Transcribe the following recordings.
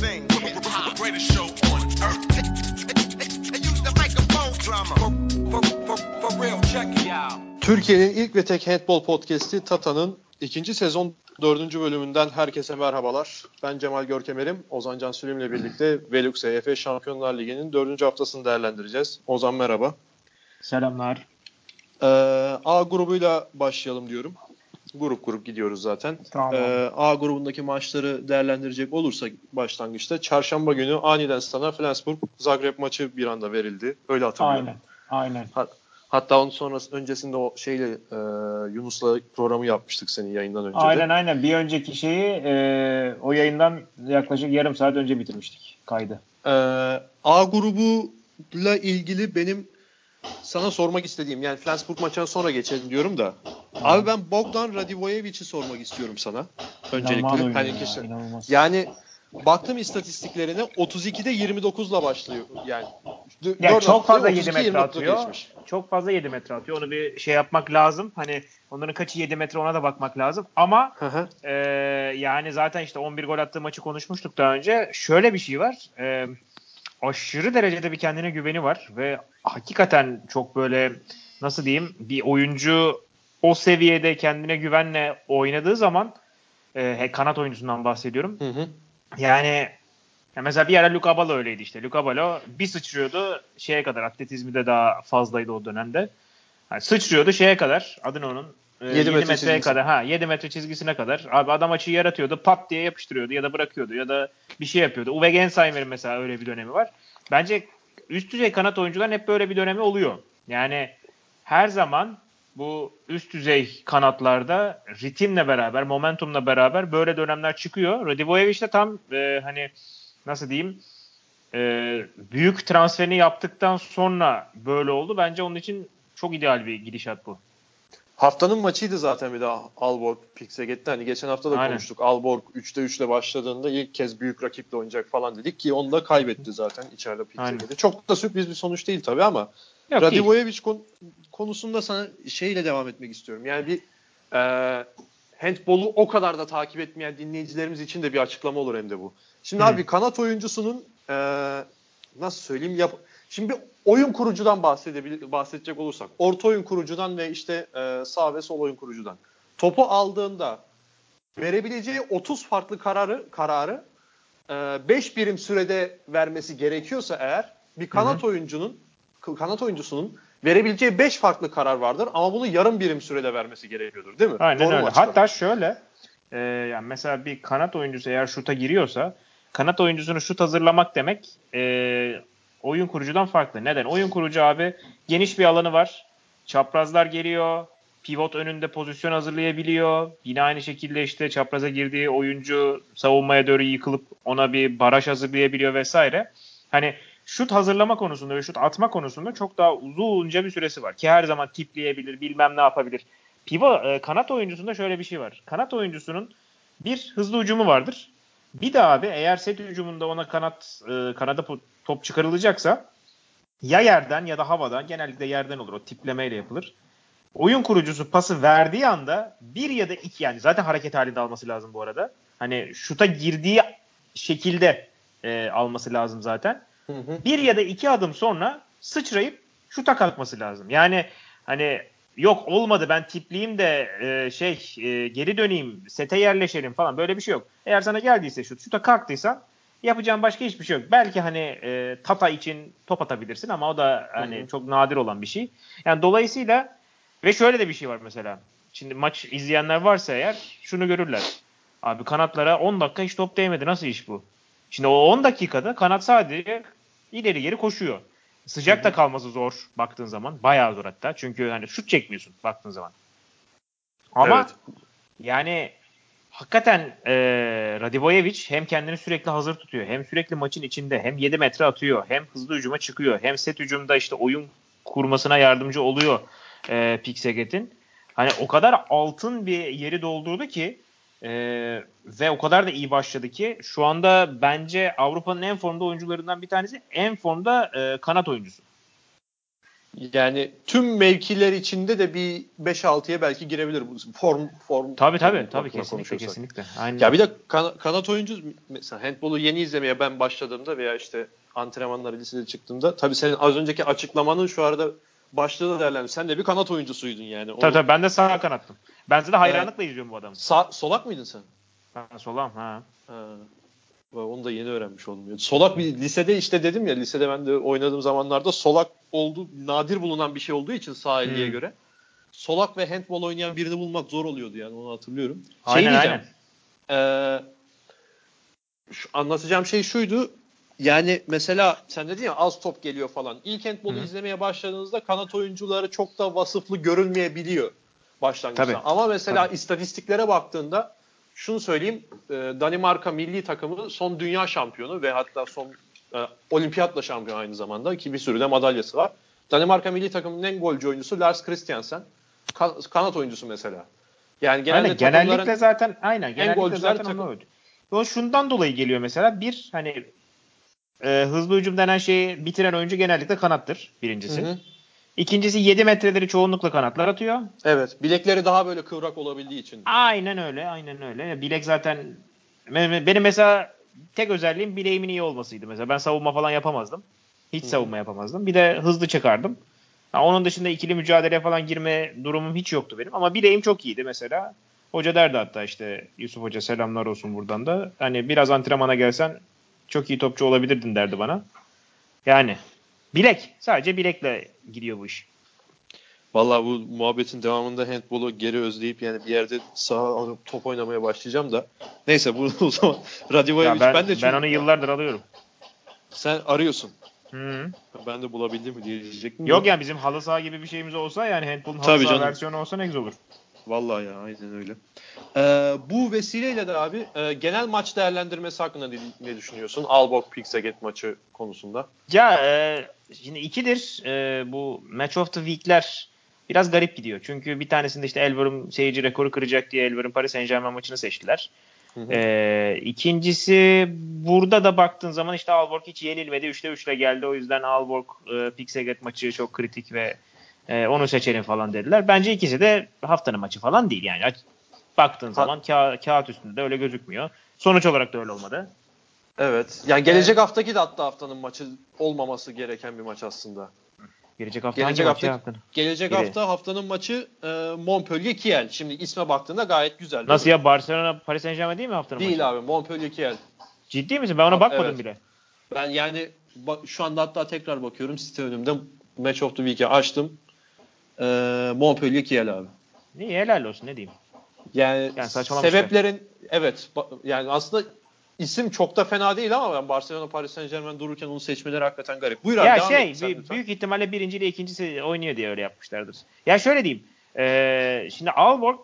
thing. Hop, greatest show on earth. They use the microphone drama. For, for, for, for real, check it out. Türkiye'nin ilk ve tek handball podcast'i Tata'nın ikinci sezon dördüncü bölümünden herkese merhabalar. Ben Cemal Görkemer'im. Ozan Can Sülüm'le birlikte Velux EF Şampiyonlar Ligi'nin dördüncü haftasını değerlendireceğiz. Ozan merhaba. Selamlar. Ee, A grubuyla başlayalım diyorum. Grup grup gidiyoruz zaten. Tamam. Ee, A grubundaki maçları değerlendirecek olursak başlangıçta çarşamba günü aniden sana Flensburg Zagreb maçı bir anda verildi. Öyle hatırlıyorum. Aynen. Aynen. Hat- Hatta onun sonrası öncesinde o şeyle e, Yunus'la programı yapmıştık senin yayından önce de. Aynen aynen. Bir önceki şeyi e, o yayından yaklaşık yarım saat önce bitirmiştik kaydı. Ee, A grubuyla ilgili benim sana sormak istediğim yani Flensburg maçına sonra geçelim diyorum da. Abi ben Bogdan Radivojevic'i sormak istiyorum sana. Öncelikle. İnanılmaz Hani ya, inanılmaz. yani baktım istatistiklerine 32'de 29'la başlıyor. Yani d- Ya dört çok fazla 32, 7 metre 29'la atıyor. geçmiş. Çok fazla 7 metre atıyor. Onu bir şey yapmak lazım. Hani onların kaçı 7 metre ona da bakmak lazım. Ama Hı hı. e, yani zaten işte 11 gol attığı maçı konuşmuştuk daha önce. Şöyle bir şey var. E, aşırı derecede bir kendine güveni var ve hakikaten çok böyle nasıl diyeyim bir oyuncu o seviyede kendine güvenle oynadığı zaman e, kanat oyuncusundan bahsediyorum. Hı hı. Yani ya mesela bir ara Luca Balo öyleydi işte. Luca Balo bir sıçrıyordu şeye kadar atletizmi de daha fazlaydı o dönemde. Yani sıçrıyordu şeye kadar adını onun e, Yedi 7 metre metreye kadar ha 7 metre çizgisine kadar abi adam açıyı yaratıyordu pat diye yapıştırıyordu ya da bırakıyordu ya da bir şey yapıyordu. Uwe Gensheimer'in mesela öyle bir dönemi var. Bence üst düzey kanat oyuncuların hep böyle bir dönemi oluyor. Yani her zaman bu üst düzey kanatlarda ritimle beraber, momentumla beraber böyle dönemler çıkıyor. Radivojevic de tam e, hani nasıl diyeyim e, büyük transferini yaptıktan sonra böyle oldu. Bence onun için çok ideal bir gidişat bu. Haftanın maçıydı zaten bir daha Alborg Pixeget'te. Hani geçen hafta da Aynen. konuştuk. Alborg 3'te 3'le başladığında ilk kez büyük rakiple oynayacak falan dedik ki onu da kaybetti zaten içeride Pixeget'te. Çok da sürpriz bir sonuç değil tabii ama Yok. Radivojevic kon- konusunda sana şeyle devam etmek istiyorum. Yani bir e, handbolu o kadar da takip etmeyen dinleyicilerimiz için de bir açıklama olur hem de bu. Şimdi Hı. abi kanat oyuncusunun e, nasıl söyleyeyim yap Şimdi oyun kurucudan bahsedecek olursak, orta oyun kurucudan ve işte e, sağ ve sol oyun kurucudan. Topu aldığında verebileceği 30 farklı kararı kararı 5 birim sürede vermesi gerekiyorsa eğer bir kanat oyuncunun kanat oyuncusunun verebileceği 5 farklı karar vardır ama bunu yarım birim sürede vermesi gerekiyordur değil mi? Aynen Doğru öyle. açıklama? Hatta şöyle e, yani mesela bir kanat oyuncusu eğer şuta giriyorsa kanat oyuncusunu şut hazırlamak demek e, oyun kurucudan farklı. Neden? Oyun kurucu abi geniş bir alanı var. Çaprazlar geliyor. Pivot önünde pozisyon hazırlayabiliyor. Yine aynı şekilde işte çapraza girdiği oyuncu savunmaya doğru yıkılıp ona bir baraj hazırlayabiliyor vesaire. Hani şut hazırlama konusunda ve şut atma konusunda çok daha uzunca bir süresi var. Ki her zaman tipleyebilir, bilmem ne yapabilir. Pivo e, kanat oyuncusunda şöyle bir şey var. Kanat oyuncusunun bir hızlı ucumu vardır. Bir de abi eğer set hücumunda ona kanat e, kanada top çıkarılacaksa ya yerden ya da havadan genellikle yerden olur. O tiplemeyle yapılır. Oyun kurucusu pası verdiği anda bir ya da iki yani zaten hareket halinde alması lazım bu arada. Hani şuta girdiği şekilde e, alması lazım zaten. Hı hı. Bir ya da iki adım sonra sıçrayıp şuta kalkması lazım. Yani hani yok olmadı ben tipleyeyim de e, şey e, geri döneyim sete yerleşelim falan böyle bir şey yok. Eğer sana geldiyse şut şuta kalktıysan yapacağın başka hiçbir şey yok. Belki hani e, Tata için top atabilirsin ama o da hani Hı hı. çok nadir olan bir şey. Yani dolayısıyla ve şöyle de bir şey var mesela. Şimdi maç izleyenler varsa eğer şunu görürler. Abi kanatlara 10 dakika hiç top değmedi. Nasıl iş bu? Şimdi o 10 dakikada kanat sadece ileri geri koşuyor. Sıcak da kalması zor baktığın zaman. Bayağı zor hatta. Çünkü hani şut çekmiyorsun baktığın zaman. Ama Evet. yani hakikaten e, Radivojevic hem kendini sürekli hazır tutuyor. Hem sürekli maçın içinde. Hem 7 metre atıyor. Hem hızlı hücuma çıkıyor. Hem set hücumda işte oyun kurmasına yardımcı oluyor e, Pixeget'in. Hani o kadar altın bir yeri doldurdu ki e, ve o kadar da iyi başladı ki şu anda bence Avrupa'nın en formda oyuncularından bir tanesi. En formda e, kanat oyuncusu. Yani tüm mevkiler içinde de bir 5-6'ya belki girebilir bu form form. Tabii tabii form tabii bakımından kesinlikle kesinlikle. Aynen. Ya bir de kan- kanat oyuncu mesela handbolu yeni izlemeye ben başladığımda veya işte antrenmanlara lisede çıktığımda tabii senin az önceki açıklamanın şu arada başlığını değerlendir. Sen de bir kanat oyuncusuydun yani. Tabii Onu- tabii ben de sağ kanattım. Ben de hayranlıkla izliyorum bu adamı. Sağ, solak mıydın sen? Ben solam ha. Ha. Onu da yeni öğrenmiş oldum. Solak bir lisede işte dedim ya lisede ben de oynadığım zamanlarda solak oldu nadir bulunan bir şey olduğu için sağ elliye Hmm. göre. Solak ve handball oynayan birini bulmak zor oluyordu yani onu hatırlıyorum. Şey Aynen diyeceğim, aynen. Ee, şu, anlatacağım şey şuydu. Yani mesela sen dedin ya az top geliyor falan. İlk handball'u Hı. izlemeye başladığınızda kanat oyuncuları çok da vasıflı görünmeyebiliyor başlangıçta. Tabii. Ama mesela Tabii. istatistiklere baktığında şunu söyleyeyim. e, Danimarka milli takımı son dünya şampiyonu ve hatta son e, olimpiyatla şampiyon aynı zamanda ki bir sürü de madalyası var. Danimarka milli takımının en golcü oyuncusu Lars Christiansen. Kan- kanat oyuncusu mesela. Yani genelde Aynen, genellikle zaten aynen genellikle zaten takım. öyle. O şundan dolayı geliyor mesela bir hani e, hızlı hücum denen şeyi bitiren oyuncu genellikle kanattır birincisi. Hı hı. İkincisi 7 metreleri çoğunlukla kanatlar atıyor. Evet. Bilekleri daha böyle kıvrak olabildiği için. Aynen öyle, aynen öyle. Bilek zaten benim mesela tek özelliğim bileğimin iyi olmasıydı mesela. Ben savunma falan yapamazdım. Hiç Hı. savunma yapamazdım. Bir de hızlı çıkardım. Ha, onun dışında ikili mücadeleye falan girme durumum hiç yoktu benim. Ama bileğim çok iyiydi mesela. Hoca derdi hatta işte Yusuf Hoca selamlar olsun buradan da. Hani biraz antrenmana gelsen çok iyi topçu olabilirdin derdi bana. Yani bilek. Sadece bilekle gidiyor bu iş. Vallahi bu muhabbetin devamında handbolu geri özleyip yani bir yerde sağa alıp top oynamaya başlayacağım da. Neyse bu o zaman Radivojevic Ya ben, ben, de ben çünkü onu yıllardır alıyorum. sen arıyorsun. Hı. Ben de bulabildim mi diye diyecektim. Yok yani bizim halı saha gibi bir şeyimiz olsa yani handball'un halı Tabii saha canım. versiyonu olsa ne güzel olur. Vallahi ya aynen öyle. Ee, bu vesileyle de abi e, genel maç değerlendirmesi hakkında ne, ne düşünüyorsun? Aalborg Pixaget maçı konusunda. Ya e, şimdi ikidir e, bu Match of the Week'ler biraz garip gidiyor. Çünkü bir tanesinde işte Elverum seyirci rekoru kıracak diye Elverum Paris Saint Germain maçını seçtiler. Hı hı. E, ikincisi burada da baktığın zaman işte Aalborg hiç yenilmedi. 3'te 3 ile geldi. O yüzden Aalborg e, Pixaget maçı çok kritik ve e, onu seçelim falan dediler. Bence ikisi de haftanın maçı falan değil yani. Baktığın zaman ka- kağıt üstünde de öyle gözükmüyor. Sonuç olarak da öyle olmadı. Evet. Yani gelecek haftaki de hatta haftanın maçı olmaması gereken bir maç aslında. Gelecek hafta Gelecek hafta- haftanın? Gelecek hafta haftanın maçı e, Montpellier Kiel. Şimdi isme baktığında gayet güzel. değil Nasıl ya Barcelona Paris Saint Germain değil mi haftanın Değil maçı? abi Montpellier Kiel. Ciddi misin? Ben ona bakmadım evet. bile. Ben yani bak, şu anda hatta tekrar bakıyorum site önümde Match of the Week'i açtım. E, Montpellier Kiel abi. İyi helal olsun ne diyeyim. Yani, Yani sebeplerin evet ba- yani aslında isim çok da fena değil ama ben Barcelona Paris Saint Germain dururken onu seçmeleri hakikaten garip. Buyur abi ya devam şey et sen lütfen. büyük ihtimalle birinci ile ikincisi oynuyor diye öyle yapmışlardır. Ya şöyle diyeyim. Ee, şimdi Aalborg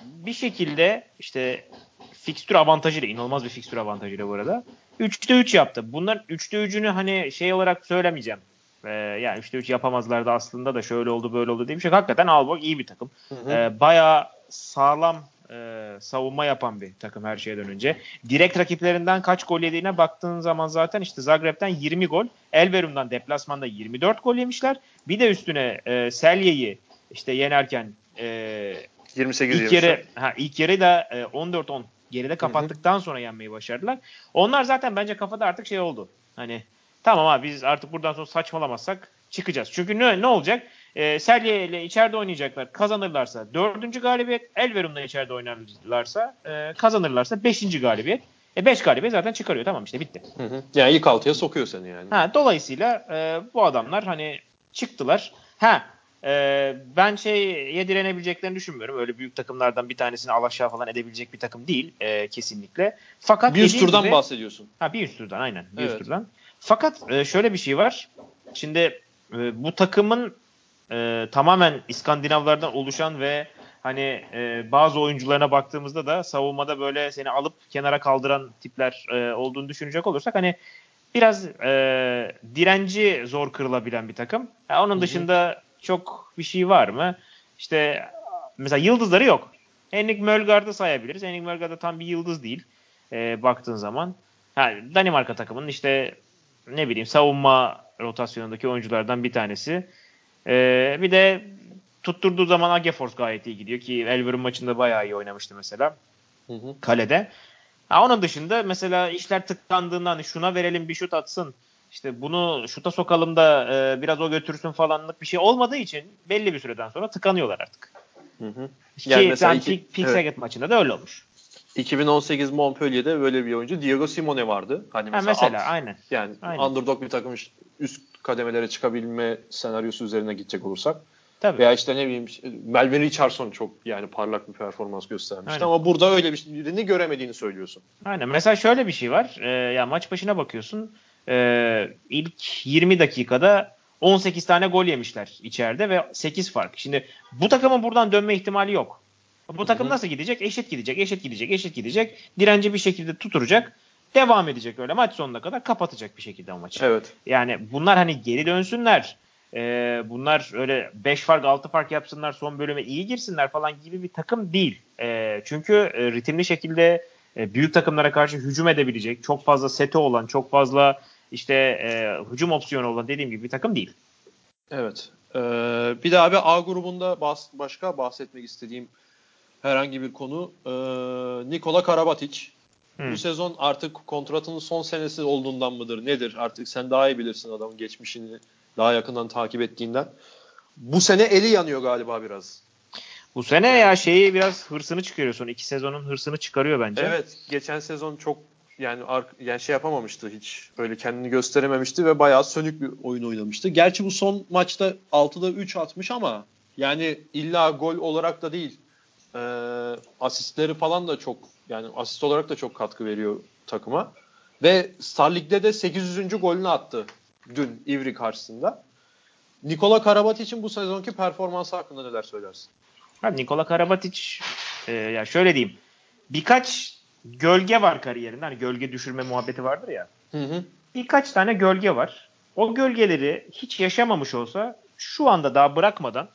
bir şekilde işte fikstür avantajıyla inanılmaz bir fikstür avantajıyla bu arada 3'te 3 yaptı. Bunların 3'te 3'ünü hani şey olarak söylemeyeceğim. Ee, yani 3'te 3 yapamazlardı aslında da şöyle oldu böyle oldu diye bir şey. Hakikaten Aalborg iyi bir takım. Hı hı. Ee, bayağı sağlam e, savunma yapan bir takım her şeyden önce. Direkt rakiplerinden kaç gol yediğine baktığın zaman zaten işte Zagreb'den 20 gol, Elverum'dan deplasmanda 24 gol yemişler. Bir de üstüne e, Selye'yi işte yenerken e, 28 ilk yarı ha, ilk yarı da e, 14-10 geride kapattıktan sonra yenmeyi başardılar. Onlar zaten bence kafada artık şey oldu. Hani tamam abi biz artık buradan sonra saçmalamazsak çıkacağız. Çünkü ne, ne olacak? E, Selye ile içeride oynayacaklar. Kazanırlarsa dördüncü galibiyet. Elverum'la içeride oynarlarsa e, kazanırlarsa beşinci galibiyet. E 5 galibiyet zaten çıkarıyor. Tamam işte bitti. Hı hı. Yani ilk altıya sokuyor seni yani. Ha, dolayısıyla e, bu adamlar hani çıktılar. Ha e, ben şeye direnebileceklerini düşünmüyorum. Öyle büyük takımlardan bir tanesini alaşağı falan edebilecek bir takım değil e, kesinlikle. Fakat bir üst turdan gibi- bahsediyorsun. Ha bir üst turdan aynen. Bir üst Evet. turdan. Fakat e, şöyle bir şey var. Şimdi e, bu takımın e, tamamen İskandinavlardan oluşan ve hani e, bazı oyuncularına baktığımızda da savunmada böyle seni alıp kenara kaldıran tipler e, olduğunu düşünecek olursak hani biraz e, direnci zor kırılabilen bir takım. Ha, onun dışında çok bir şey var mı? İşte mesela yıldızları yok. Henrik Mölgaard'ı sayabiliriz. Henrik Mölgaard da tam bir yıldız değil e, baktığın zaman. Ha, Danimarka takımının işte ne bileyim savunma rotasyonundaki oyunculardan bir tanesi. Ee, bir de tutturduğu zaman Agefors gayet iyi gidiyor ki Elver'ın maçında bayağı iyi oynamıştı mesela. Hı hı. Kalede. Ha, onun dışında mesela işler tıklandığında hani şuna verelim bir şut atsın. İşte bunu şuta sokalım da e, biraz o götürsün falanlık bir şey olmadığı için belli bir süreden sonra tıkanıyorlar artık. Hı hı. Ki Yani mesela iki- Peak, Peak evet. Maçında da öyle olmuş. 2018 Montpellier'de böyle bir oyuncu Diego Simone vardı. Hani Ha, mesela, mesela alt- aynen. yani Aynen. underdog bir takım üst kademelere çıkabilme senaryosu üzerine gidecek olursak. Tabii. Veya işte ne bileyim Melvin Richardson çok yani parlak bir performans göstermişti Aynen. ama burada öyle bir birini göremediğini söylüyorsun. Aynen. Mesela şöyle bir şey var. Ee, ya maç başına bakıyorsun. Ee, ilk 20 dakikada 18 tane gol yemişler içeride ve 8 fark. Şimdi bu takımın buradan dönme ihtimali yok. Bu takım Hı hı. nasıl gidecek? Eşit gidecek, eşit gidecek, eşit gidecek. Direnci bir şekilde tuturacak. Devam edecek öyle maç sonuna kadar kapatacak bir şekilde o maçı. Evet. Yani bunlar hani geri dönsünler. Ee, bunlar öyle 5 fark 6 fark yapsınlar son bölüme iyi girsinler falan gibi bir takım değil. Ee, çünkü e, ritimli şekilde e, büyük takımlara karşı hücum edebilecek çok fazla seti olan çok fazla işte e, hücum opsiyonu olan dediğim gibi bir takım değil. Evet. Ee, bir de abi A grubunda bahs- başka bahsetmek istediğim herhangi bir konu ee, Nikola Karabatic. Hı. Bu sezon artık kontratının son senesi olduğundan mıdır nedir? Artık sen daha iyi bilirsin adamın geçmişini daha yakından takip ettiğinden. Bu sene eli yanıyor galiba biraz. Bu sene ya şeyi biraz hırsını çıkarıyor son iki sezonun hırsını çıkarıyor bence. Evet, geçen sezon çok yani yani şey yapamamıştı hiç. Böyle kendini gösterememişti ve bayağı sönük bir oyun oynamıştı. Gerçi bu son maçta 6'da 3 atmış ama yani illa gol olarak da değil. Ee, asistleri falan da çok yani asist olarak da çok katkı veriyor takıma. Ve Star Lig'de de 800. golünü attı dün Ivry karşısında. Nikola Karabatic'in bu sezonki performansı hakkında neler söylersin? Ha, Nikola Karabatic e, ya şöyle diyeyim. Birkaç gölge var kariyerinde. Hani gölge düşürme muhabbeti vardır ya. Hı hı. birkaç tane gölge var. O gölgeleri hiç yaşamamış olsa şu anda daha bırakmadan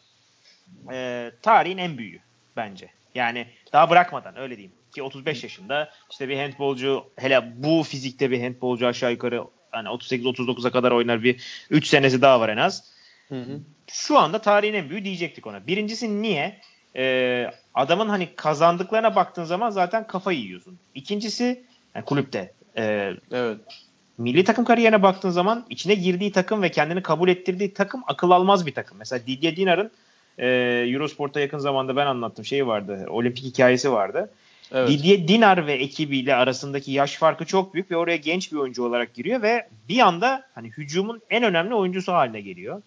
e, tarihin en büyüğü bence. Yani daha bırakmadan öyle diyeyim. Ki 35 yaşında işte bir handbolcu hele bu fizikte bir handbolcu aşağı yukarı hani 38-39'a kadar oynar bir 3 senesi daha var en az. Hı hı. Şu anda tarihin en büyüğü diyecektik ona. Birincisi niye? Ee, adamın hani kazandıklarına baktığın zaman zaten kafayı yiyorsun. İkincisi yani kulüpte. E, Evet. milli takım kariyerine baktığın zaman içine girdiği takım ve kendini kabul ettirdiği takım akıl almaz bir takım. Mesela Didier Dinar'ın e, Eurosport'a yakın zamanda ben anlattım şeyi vardı. Olimpik hikayesi vardı. Evet. Didier Dinar ve ekibiyle arasındaki yaş farkı çok büyük ve oraya genç bir oyuncu olarak giriyor ve bir anda hani hücumun en önemli oyuncusu haline geliyor.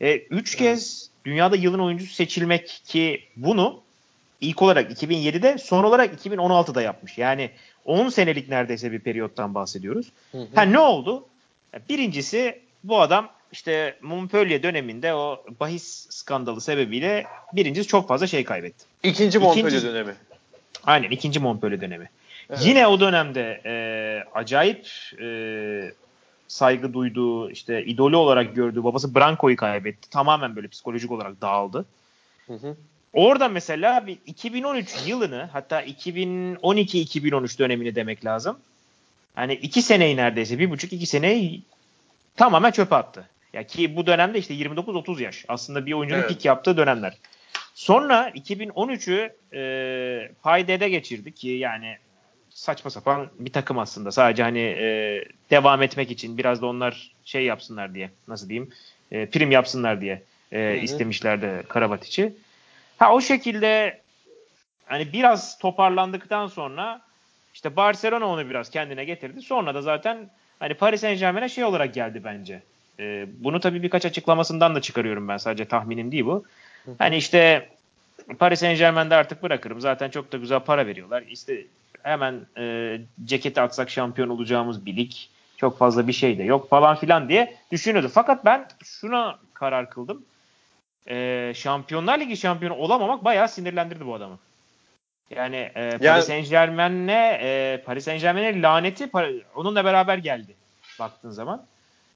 E, üç kez dünyada yılın oyuncusu seçilmek ki bunu ilk olarak 2007'de son olarak 2016'da yapmış. Yani 10 senelik neredeyse bir periyottan bahsediyoruz. Hı hı. Ha ne oldu? Birincisi bu adam işte Montpellier döneminde o bahis skandalı sebebiyle birincisi çok fazla şey kaybetti. İkinci Montpellier İkinci- dönemi. Aynen ikinci Montpellier dönemi. Evet. Yine o dönemde e, acayip e, saygı duyduğu işte idolü olarak gördüğü babası Branco'yu kaybetti. Tamamen böyle psikolojik olarak dağıldı. Hı hı. Orada mesela bir 2013 yılını hatta 2012-2013 dönemini demek lazım. Hani iki seneyi neredeyse bir buçuk iki seneyi tamamen çöpe attı. Ya ki bu dönemde işte 29-30 yaş. Aslında bir oyuncunun Evet. pik yaptığı dönemler. Sonra 2013'ü e, Payde'de geçirdi ki yani saçma sapan bir takım aslında. Sadece hani e, devam etmek için biraz da onlar şey yapsınlar diye nasıl diyeyim e, prim yapsınlar diye e, istemişlerdi Karabatic'i. Ha o şekilde hani biraz toparlandıktan sonra işte Barcelona onu biraz kendine getirdi. Sonra da zaten hani Paris Saint Germain'e şey olarak geldi bence. Ee, bunu tabii birkaç açıklamasından da çıkarıyorum ben. Sadece tahminim değil bu. Hani işte Paris Saint Germain'de artık bırakırım. Zaten çok da güzel para veriyorlar. İşte hemen e, ceketi atsak şampiyon olacağımız bir lig. Çok fazla bir şey de yok falan filan diye düşünüyordu. Fakat ben şuna karar kıldım. Ee, Şampiyonlar Ligi şampiyonu olamamak bayağı sinirlendirdi bu adamı. Yani e, Paris Yani- Saint Germain'le e, Paris Saint Germain'e laneti onunla beraber geldi baktığın zaman.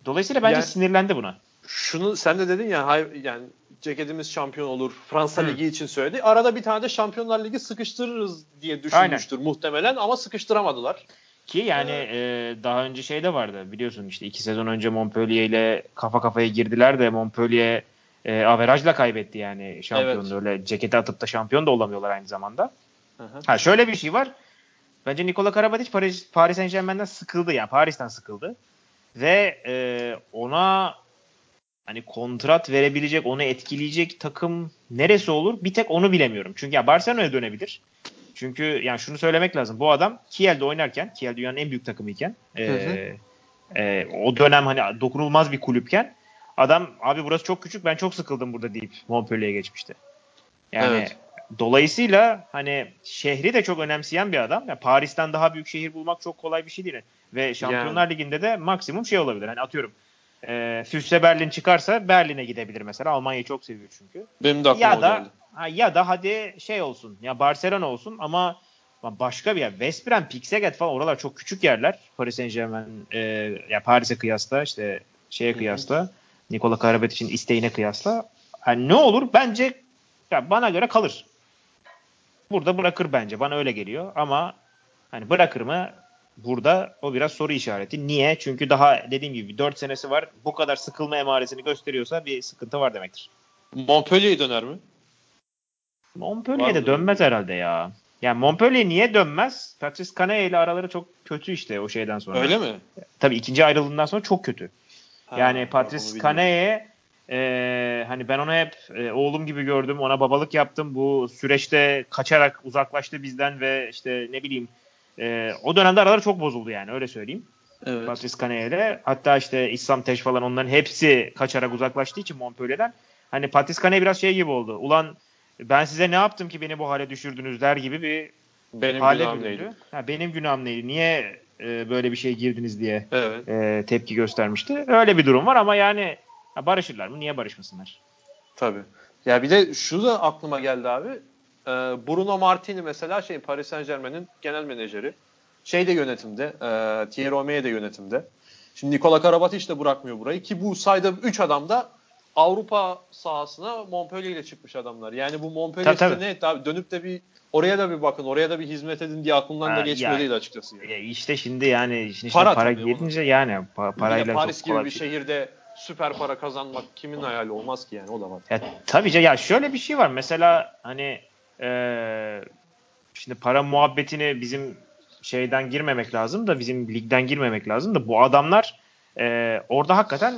Dolayısıyla bence Yani- sinirlendi buna. Şunu sen de dedin ya hay, yani ceketimiz şampiyon olur. Fransa Hı. Ligi için söyledi. Arada bir tane de Şampiyonlar Ligi sıkıştırırız diye düşünmüştür muhtemelen ama sıkıştıramadılar. Ki yani e, daha önce şey de vardı biliyorsun işte iki sezon önce Montpellier ile kafa kafaya girdiler de Montpellier e, averajla kaybetti yani şampiyonluğu. Evet. Öyle ceketi atıp da şampiyon da olamıyorlar aynı zamanda. Hı hı. Ha şöyle bir şey var. Bence Nikola Karabatic Paris, Paris Saint Germain'den sıkıldı yani Paris'ten sıkıldı. Ve e, ona hani kontrat verebilecek, onu etkileyecek takım neresi olur? Bir tek onu bilemiyorum. Çünkü ya Barcelona'ya dönebilir. Çünkü yani şunu söylemek lazım. Bu adam Kiel'de oynarken, Kiel dünyanın en büyük takımıyken, e, Hı hı. e, o dönem hani dokunulmaz bir kulüpken adam abi burası çok küçük ben çok sıkıldım burada deyip Montpellier'e geçmişti. Yani Evet. dolayısıyla hani şehri de çok önemseyen bir adam. Yani Paris'ten daha büyük şehir bulmak çok kolay bir şey değil. Ve Şampiyonlar Ligi'nde de maksimum şey olabilir. Hani atıyorum e, Füsse Berlin çıkarsa Berlin'e gidebilir mesela. Almanya'yı çok seviyor çünkü. Benim de aklıma Ya da geldi. ha, ya da hadi şey olsun. Ya Barcelona olsun ama başka bir yer. West Brom, Pixeget falan oralar çok küçük yerler. Paris Saint-Germain e, ya Paris'e kıyasla işte şeye hı. kıyasla Nikola Karabatic'in isteğine kıyasla. Hani ne olur? Bence ya bana göre kalır. Burada bırakır bence. Bana öyle geliyor ama hani bırakır mı? Burada o biraz soru işareti. Niye? Çünkü daha dediğim gibi 4 senesi var. Bu kadar sıkılma emaresini gösteriyorsa bir sıkıntı var demektir. Montpellier'e döner mi? Montpellier'de dönmez herhalde ya. Yani Montpellier niye dönmez? Patrice Canea ile araları çok kötü işte o şeyden sonra. Öyle mi? Tabii ikinci ayrılığından sonra çok kötü. Ha, yani Patrice. Canea'ye e, hani ben onu hep e, oğlum gibi gördüm. Ona babalık yaptım. Bu süreçte kaçarak uzaklaştı bizden ve işte ne bileyim e, o dönemde araları çok bozuldu yani öyle söyleyeyim. Evet. Patrice Canea ile. Hatta işte İslam Teş falan onların hepsi kaçarak uzaklaştığı için Montpellier'den. Hani Patrice Canea biraz şey gibi oldu. Ulan ben size ne yaptım ki beni bu hale düşürdünüz der gibi bir Benim hale günahım büründü. neydi? Ha, benim günahım neydi? Niye e, böyle bir şey girdiniz diye Evet. e, tepki göstermişti. Öyle bir durum var ama yani ha, barışırlar mı? Niye barışmasınlar? Tabii. Ya bir de şu da aklıma geldi abi. Ee, Bruno Martini mesela şey Paris Saint Germain'in genel menajeri. Şey de yönetimde. E, Thierry Omeyer de yönetimde. Şimdi Nikola Karabatic de bırakmıyor burayı ki bu sayıda 3 adam da Avrupa sahasına Montpellier ile çıkmış adamlar. Yani bu Montpellier Tabii, size ne etti abi? Dönüp de bir oraya da bir bakın, oraya da bir hizmet edin diye aklımdan Ha, da geçmiyor ya- değil açıkçası. Yani. İşte şimdi yani içine Para para, tabii, girince yani pa- parayla Paris çok gibi kolay bir şey. şehirde süper para kazanmak kimin hayali olmaz ki yani o da var. Ya, tabii canım. ya şöyle bir şey var. Mesela hani eee, şimdi para muhabbetini bizim şeyden girmemek lazım da bizim ligden girmemek lazım da bu adamlar eee, orada hakikaten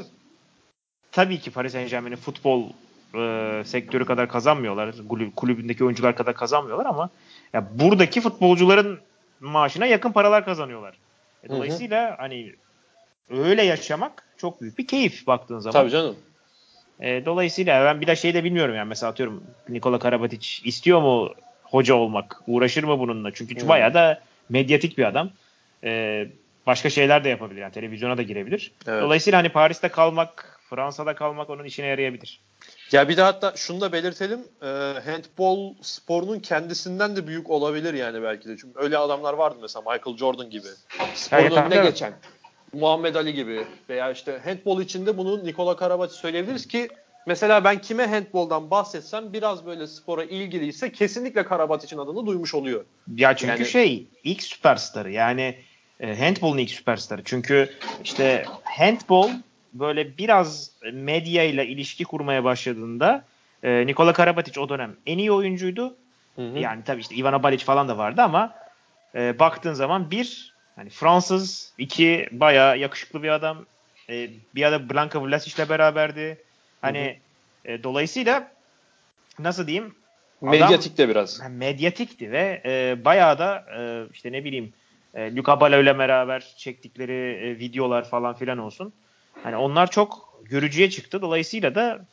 tabii ki Paris Saint Germain'in futbol eee, sektörü kadar kazanmıyorlar. Kulüp, kulübündeki oyuncular kadar kazanmıyorlar ama ya buradaki futbolcuların maaşına yakın paralar kazanıyorlar. E, Hı hı. Dolayısıyla hani öyle yaşamak çok büyük bir keyif baktığın zaman. Tabii canım. E, dolayısıyla ben bir de şey de bilmiyorum yani mesela atıyorum Nikola Karabatic istiyor mu hoca olmak? Uğraşır mı bununla? Çünkü Hmm. bayağı da medyatik bir adam. E, başka şeyler de yapabilir yani televizyona da girebilir. Evet. Dolayısıyla hani Paris'te kalmak, Fransa'da kalmak onun işine yarayabilir. Ya bir de hatta şunu da belirtelim. E, handball sporunun kendisinden de büyük olabilir yani belki de. Çünkü öyle adamlar vardı mesela Michael Jordan gibi. Sporun önüne geçen. Muhammed Ali gibi veya işte handball içinde bunu Nikola Karabatic söyleyebiliriz ki mesela ben kime handball'dan bahsetsem biraz böyle spora ilgiliyse kesinlikle Karabatic'in adını duymuş oluyor. Ya çünkü Yani- şey ilk süperstarı yani e, handball'un ilk süperstarı. Çünkü işte handball böyle biraz medya ile ilişki kurmaya başladığında e, Nikola Karabatic o dönem en iyi oyuncuydu. Yani tabii işte Ivana Balic falan da vardı ama e, baktığın zaman bir hani Fransız, iki bayağı yakışıklı bir adam. E, bir ara Blanka Vlasic beraberdi. Hani e, dolayısıyla nasıl diyeyim? Medyatik de biraz. yani medyatikti ve e, bayağı da e, işte ne bileyim e, Luca Bala ile beraber çektikleri e, videolar falan filan olsun. Hani onlar çok görücüye çıktı. Dolayısıyla da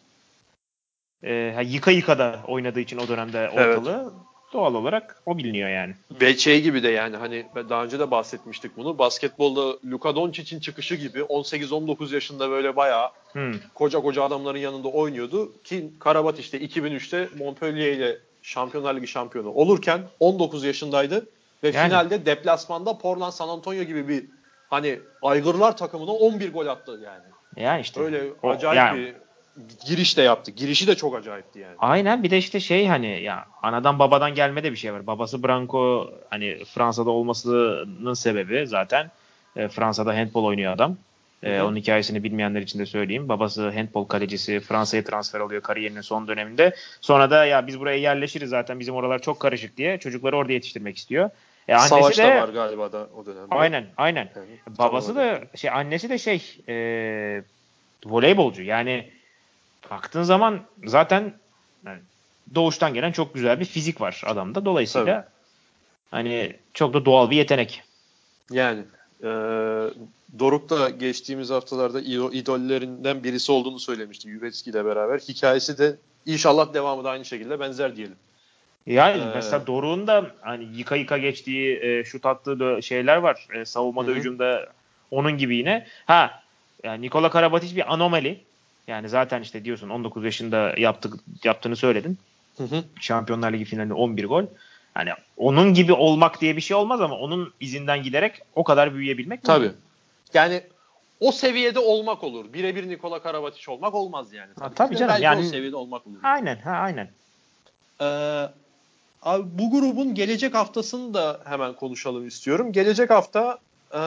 e, yıka yıka da oynadığı için o dönemde Evet. ortalığı doğal olarak o biliniyor yani. Ve şey gibi de yani hani daha önce de bahsetmiştik bunu. Basketbolda Luka Doncic'in çıkışı gibi 18-19 yaşında böyle bayağı Hmm. koca koca adamların yanında oynuyordu. Ki Karabat işte 2003'te Montpellier ile Şampiyonlar Ligi şampiyonu olurken 19 yaşındaydı. Ve Yani. finalde deplasmanda Portland San Antonio gibi bir hani aygırlar takımına 11 gol attı yani. Yani işte Öyle o- acayip yani bir giriş de yaptı. Girişi de çok acayipti yani. Aynen bir de işte şey hani ya anadan babadan gelme de bir şey var. Babası Branco hani Fransa'da olmasının sebebi zaten e, Fransa'da handball oynuyor adam. E, onun hikayesini bilmeyenler için de söyleyeyim. Babası handball kalecisi Fransa'ya transfer oluyor kariyerinin son döneminde. Sonra da ya biz buraya yerleşiriz zaten bizim oralar çok karışık diye çocukları orada yetiştirmek istiyor. E, annesi Savaş de, da var galiba da o dönemde. Aynen aynen. Yani, Babası da şey annesi de şey e, voleybolcu yani baktığın zaman zaten yani doğuştan gelen çok güzel bir fizik var adamda. Dolayısıyla Tabii. hani çok da doğal bir yetenek. Yani e, Doruk da geçtiğimiz haftalarda idollerinden birisi olduğunu söylemişti Juvetski ile beraber. Hikayesi de inşallah devamı da aynı şekilde benzer diyelim. Yani ee, mesela Doruk'un da hani yıka yıka geçtiği, e, şut attığı şeyler var. E, savunmada, hı. hücumda onun gibi yine. Ha yani Nikola Karabatic bir anomali. Yani zaten işte diyorsun 19 yaşında yaptık yaptığını söyledin. Hı hı. Şampiyonlar Ligi finalinde 11 gol. Hani onun gibi olmak diye bir şey olmaz ama onun izinden giderek o kadar büyüyebilmek Tabii. Mümkün. Yani o seviyede olmak olur. Birebir Nikola Karabatic olmak olmaz yani. Tabii, ha, tabii canım. Yani, o seviyede olmak olur. Aynen. Ha, aynen. Ee, abi bu grubun gelecek haftasını da hemen konuşalım istiyorum. Gelecek hafta e,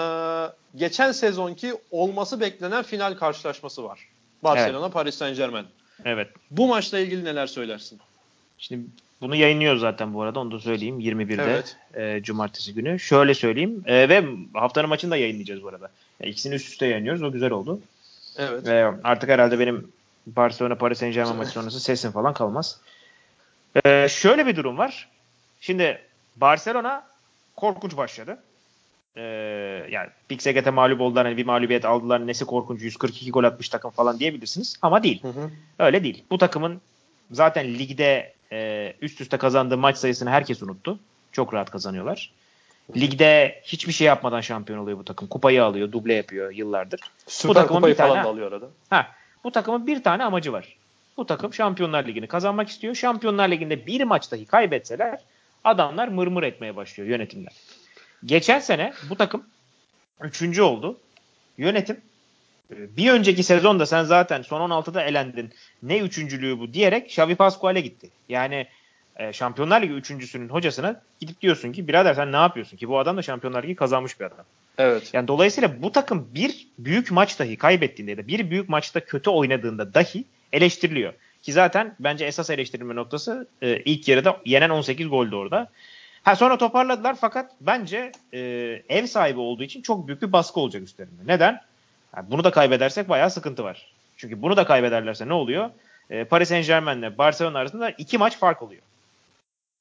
geçen sezonki olması beklenen final karşılaşması var. Barcelona evet. Paris Saint Germain. Evet. Bu maçla ilgili neler söylersin? Şimdi bunu yayınlıyoruz zaten bu arada onu da söyleyeyim 21'de evet. e, cumartesi günü. Şöyle söyleyeyim e, ve haftanın maçını da yayınlayacağız bu arada. Yani ikisini üst üste yayınlıyoruz o güzel oldu. Evet. Ve artık herhalde benim Barcelona Paris Saint Germain maçı sonrası sesim falan kalmaz. E, şöyle bir durum var. Şimdi Barcelona korkunç başladı. Ee, yani Pixeget'e mağlup oldular. Hani bir mağlubiyet aldılar. Nesi korkunç 142 gol atmış takım falan diyebilirsiniz. Ama değil. Hı hı. Öyle değil. Bu takımın zaten ligde e, üst üste kazandığı maç sayısını herkes unuttu. Çok rahat kazanıyorlar. Ligde hiçbir şey yapmadan şampiyon oluyor bu takım. Kupayı alıyor, duble yapıyor yıllardır. Süper bu takımın kupayı bir tane, falan da alıyor arada. Ha, bu takımın bir tane amacı var. Bu takım Şampiyonlar Ligi'ni kazanmak istiyor. Şampiyonlar Ligi'nde bir maç dahi kaybetseler adamlar mırmır etmeye başlıyor yönetimler. Geçen sene bu takım üçüncü oldu. Yönetim e, bir önceki sezonda sen zaten son 16'da elendin. Ne üçüncülüğü bu diyerek Xavi Pascual'e gitti. Yani e, Şampiyonlar Ligi üçüncüsünün hocasına gidip diyorsun ki birader sen ne yapıyorsun ki bu adam da Şampiyonlar Ligi kazanmış bir adam. Evet. Yani dolayısıyla bu takım bir büyük maç dahi kaybettiğinde ya da bir büyük maçta kötü oynadığında dahi eleştiriliyor. Ki zaten bence esas eleştirilme noktası e, ilk yarıda yenen 18 goldü orada. Ha sonra toparladılar fakat bence e, ev sahibi olduğu için çok büyük bir baskı olacak üstlerinde. Neden? Yani bunu da kaybedersek bayağı sıkıntı var. Çünkü bunu da kaybederlerse ne oluyor? E, Paris Saint Germain ile Barcelona arasında iki maç fark oluyor.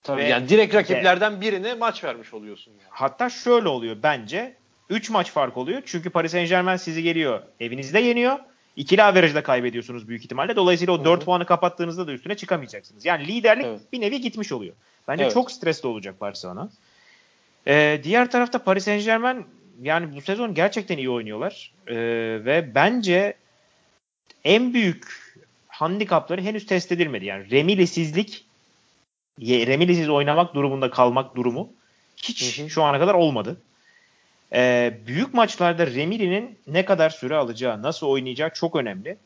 Tabii Ve, yani direkt rakiplerden birine maç vermiş oluyorsun. Yani. Hatta şöyle oluyor bence. 3 maç fark oluyor. Çünkü Paris Saint Germain sizi geliyor evinizde yeniyor. İkili averajda kaybediyorsunuz büyük ihtimalle. Dolayısıyla o 4 puanı kapattığınızda da üstüne çıkamayacaksınız. Yani liderlik evet. bir nevi gitmiş oluyor. Bence evet. çok stresli olacak Barcelona. Ee, diğer tarafta Paris Saint Germain yani bu sezon gerçekten iyi oynuyorlar. Ee, ve bence en büyük handikapları henüz test edilmedi. Yani remilisizlik remilisiz oynamak durumunda kalmak durumu hiç hı hı. şu ana kadar olmadı. Ee, büyük maçlarda Remili'nin ne kadar süre alacağı, nasıl oynayacağı çok önemli.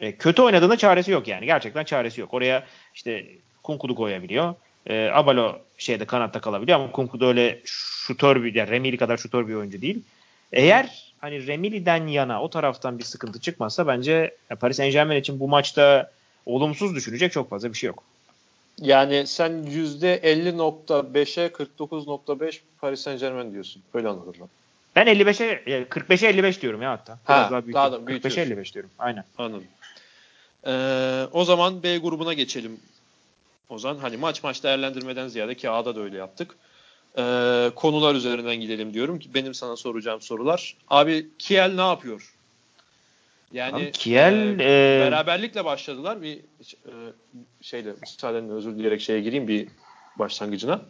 Ee, kötü oynadığında çaresi yok yani. Gerçekten çaresi yok. Oraya işte Kunku'du koyabiliyor. Ee, Abalo şeyde kanatta kalabiliyor ama Kunku da öyle şutör bir, yani Remili kadar şutör bir oyuncu değil. Eğer hani Remili'den yana o taraftan bir sıkıntı çıkmazsa bence Paris Saint Germain için bu maçta olumsuz düşünecek çok fazla bir şey yok. Yani sen %50.5'e 49.5 Paris Saint Germain diyorsun. Öyle anladım ben. Ben 55'e 45'e 55 diyorum ya hatta. Biraz ha, daha büyük. Daha da 45'e 55 diyorum. Aynen. Anladım. Ee, o zaman B grubuna geçelim. O zaman hani maç maç değerlendirmeden ziyade ki A'da da öyle yaptık. Ee, konular üzerinden gidelim diyorum. Benim sana soracağım sorular. Abi Kiel ne yapıyor? Yani Abi, Kiel e, e, beraberlikle başladılar. Bir e, şeyle müsaadenle özür dileyerek şeye gireyim bir başlangıcına.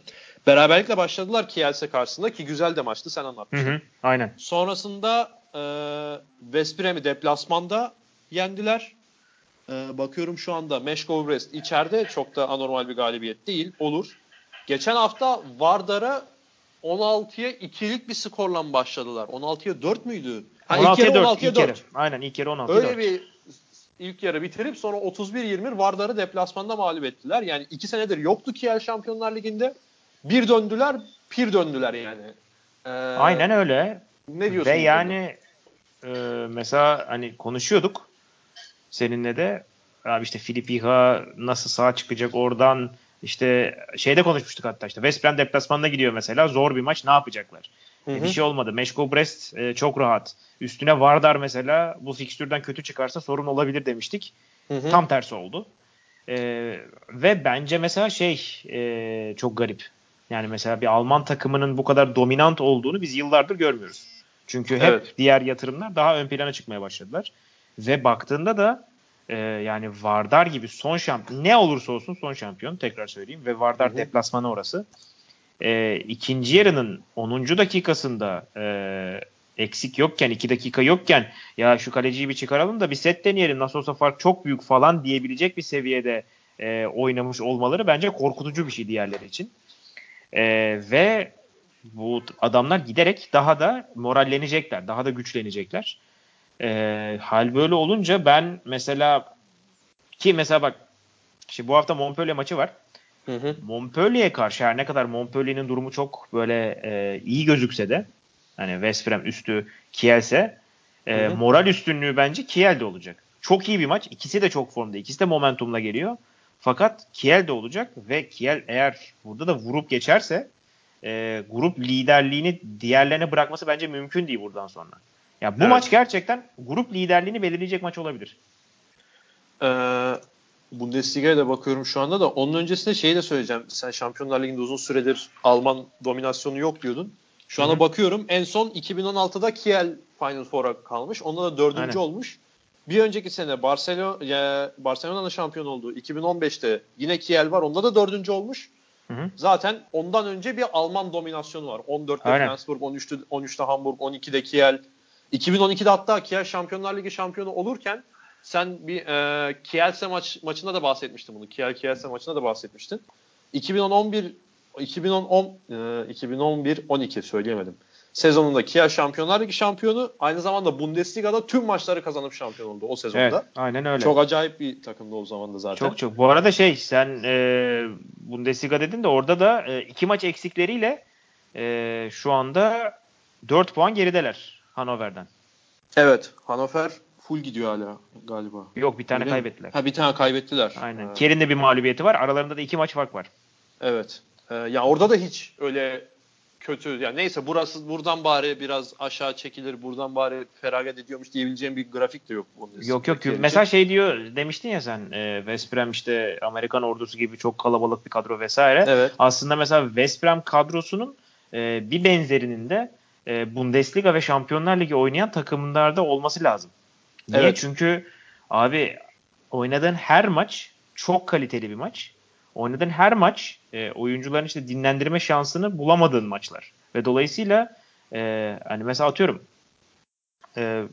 Beraberlikle başladılar Kiel'se karşısında ki güzel de maçtı sen anlatmıştın. Hı hı, aynen. Sonrasında e, West Brom'i deplasmanda yendiler. E, bakıyorum şu anda Meşkov Brest içeride çok da anormal bir galibiyet değil. Olur. Geçen hafta Vardar'a 16'ya 2'lik bir skorla başladılar. 16'ya 4 müydü? Ha, 16'ya 4. 16'ya 4. Aynen ilk yarı 16'ya Öyle 4. bir ilk yarı bitirip sonra 31-20 Vardar'ı deplasmanda mağlup ettiler. Yani iki senedir yoktu Kiel Şampiyonlar Ligi'nde. Bir döndüler, pir döndüler yani. Ee, Aynen öyle. Ne diyorsun? Ve yani e, mesela hani konuşuyorduk seninle de abi işte Filip İHA nasıl sağ çıkacak oradan işte şeyde konuşmuştuk hatta işte West Brom deplasmanına gidiyor mesela zor bir maç ne yapacaklar? Hı hı. Bir şey olmadı. Meşko Brest e, çok rahat. Üstüne Vardar mesela bu fikstürden kötü çıkarsa sorun olabilir demiştik. Hı hı. Tam tersi oldu. E, ve bence mesela şey e, çok garip. Yani mesela bir Alman takımının bu kadar dominant olduğunu biz yıllardır görmüyoruz. Çünkü hep evet. diğer yatırımlar daha ön plana çıkmaya başladılar. Ve baktığında da e, yani Vardar gibi son şampiyon ne olursa olsun son şampiyon tekrar söyleyeyim ve Vardar hı hı. deplasmanı orası. E, ikinci yarının 10. dakikasında e, eksik yokken 2 dakika yokken ya şu kaleciyi bir çıkaralım da bir set deneyelim nasıl olsa fark çok büyük falan diyebilecek bir seviyede e, oynamış olmaları bence korkutucu bir şey diğerleri için. E, ve bu adamlar giderek daha da morallenecekler, daha da güçlenecekler. E, hal böyle olunca ben mesela ki mesela bak işte bu hafta Montpellier maçı var. Hı hı. Montpellier'e karşı her ne kadar Montpellier'in durumu çok böyle e, iyi gözükse de hani West Brom üstü Kiel'se e, moral üstünlüğü bence Kiel'de olacak. Çok iyi bir maç. İkisi de çok formda. İkisi de momentumla geliyor. Fakat Kiel de olacak ve Kiel eğer burada da vurup geçerse e, grup liderliğini diğerlerine bırakması bence mümkün değil buradan sonra. Ya bu evet. maç gerçekten grup liderliğini belirleyecek maç olabilir. Ee, Bundesliga'ya da bakıyorum şu anda da onun öncesinde şeyi de söyleyeceğim. Sen Şampiyonlar Ligi'nde uzun süredir Alman dominasyonu yok diyordun. Şu anda bakıyorum en son 2016'da Kiel Final Four'a kalmış. Onda da dördüncü Aynen. olmuş. Bir önceki sene Barcelona Barcelona'nın şampiyon olduğu 2015'te yine Kiel var. Onda da dördüncü olmuş. Hı hı. Zaten ondan önce bir Alman dominasyonu var. 14'te Aynen. Flensburg, 13'te 13'te Hamburg, 12'de Kiel. 2012'de hatta Kiel Şampiyonlar Ligi şampiyonu olurken sen bir e, Kielse maç maçında da bahsetmiştin bunu. Kiel Kielse maçında da bahsetmiştin. 2011 2010 e, 2011 12 söyleyemedim. Sezonunda Kiel Şampiyonlar Ligi şampiyonu aynı zamanda Bundesliga'da tüm maçları kazanıp şampiyon oldu o sezonda. Evet, aynen öyle. Çok acayip bir takımdı o zaman da zaten. Çok çok. Bu arada şey sen e, Bundesliga dedin de orada da e, iki maç eksikleriyle e, şu anda 4 puan gerideler Hannover'den. Evet. Hannover full gidiyor hala galiba. Yok bir tane Öyle kaybettiler. Ha bir tane kaybettiler. Aynen. Ha. Kiel'in de bir mağlubiyeti var. Aralarında da iki maç fark var. Evet. Ee, ya orada da hiç öyle kötü yani neyse burası buradan bari biraz aşağı çekilir buradan bari feragat ediyormuş diyebileceğim bir grafik de yok. Yok yok. Mesela şey diyor demiştin ya sen e, West Brom işte Amerikan ordusu gibi çok kalabalık bir kadro vesaire. Evet. Aslında mesela West Brom kadrosunun e, bir benzerinin de e, Bundesliga ve Şampiyonlar Ligi oynayan takımlarda olması lazım. Niye? Evet. Çünkü abi oynadığın her maç çok kaliteli bir maç. Oynadığın her maç e, oyuncuların işte dinlendirme şansını bulamadığın maçlar. Ve dolayısıyla e, hani mesela atıyorum e,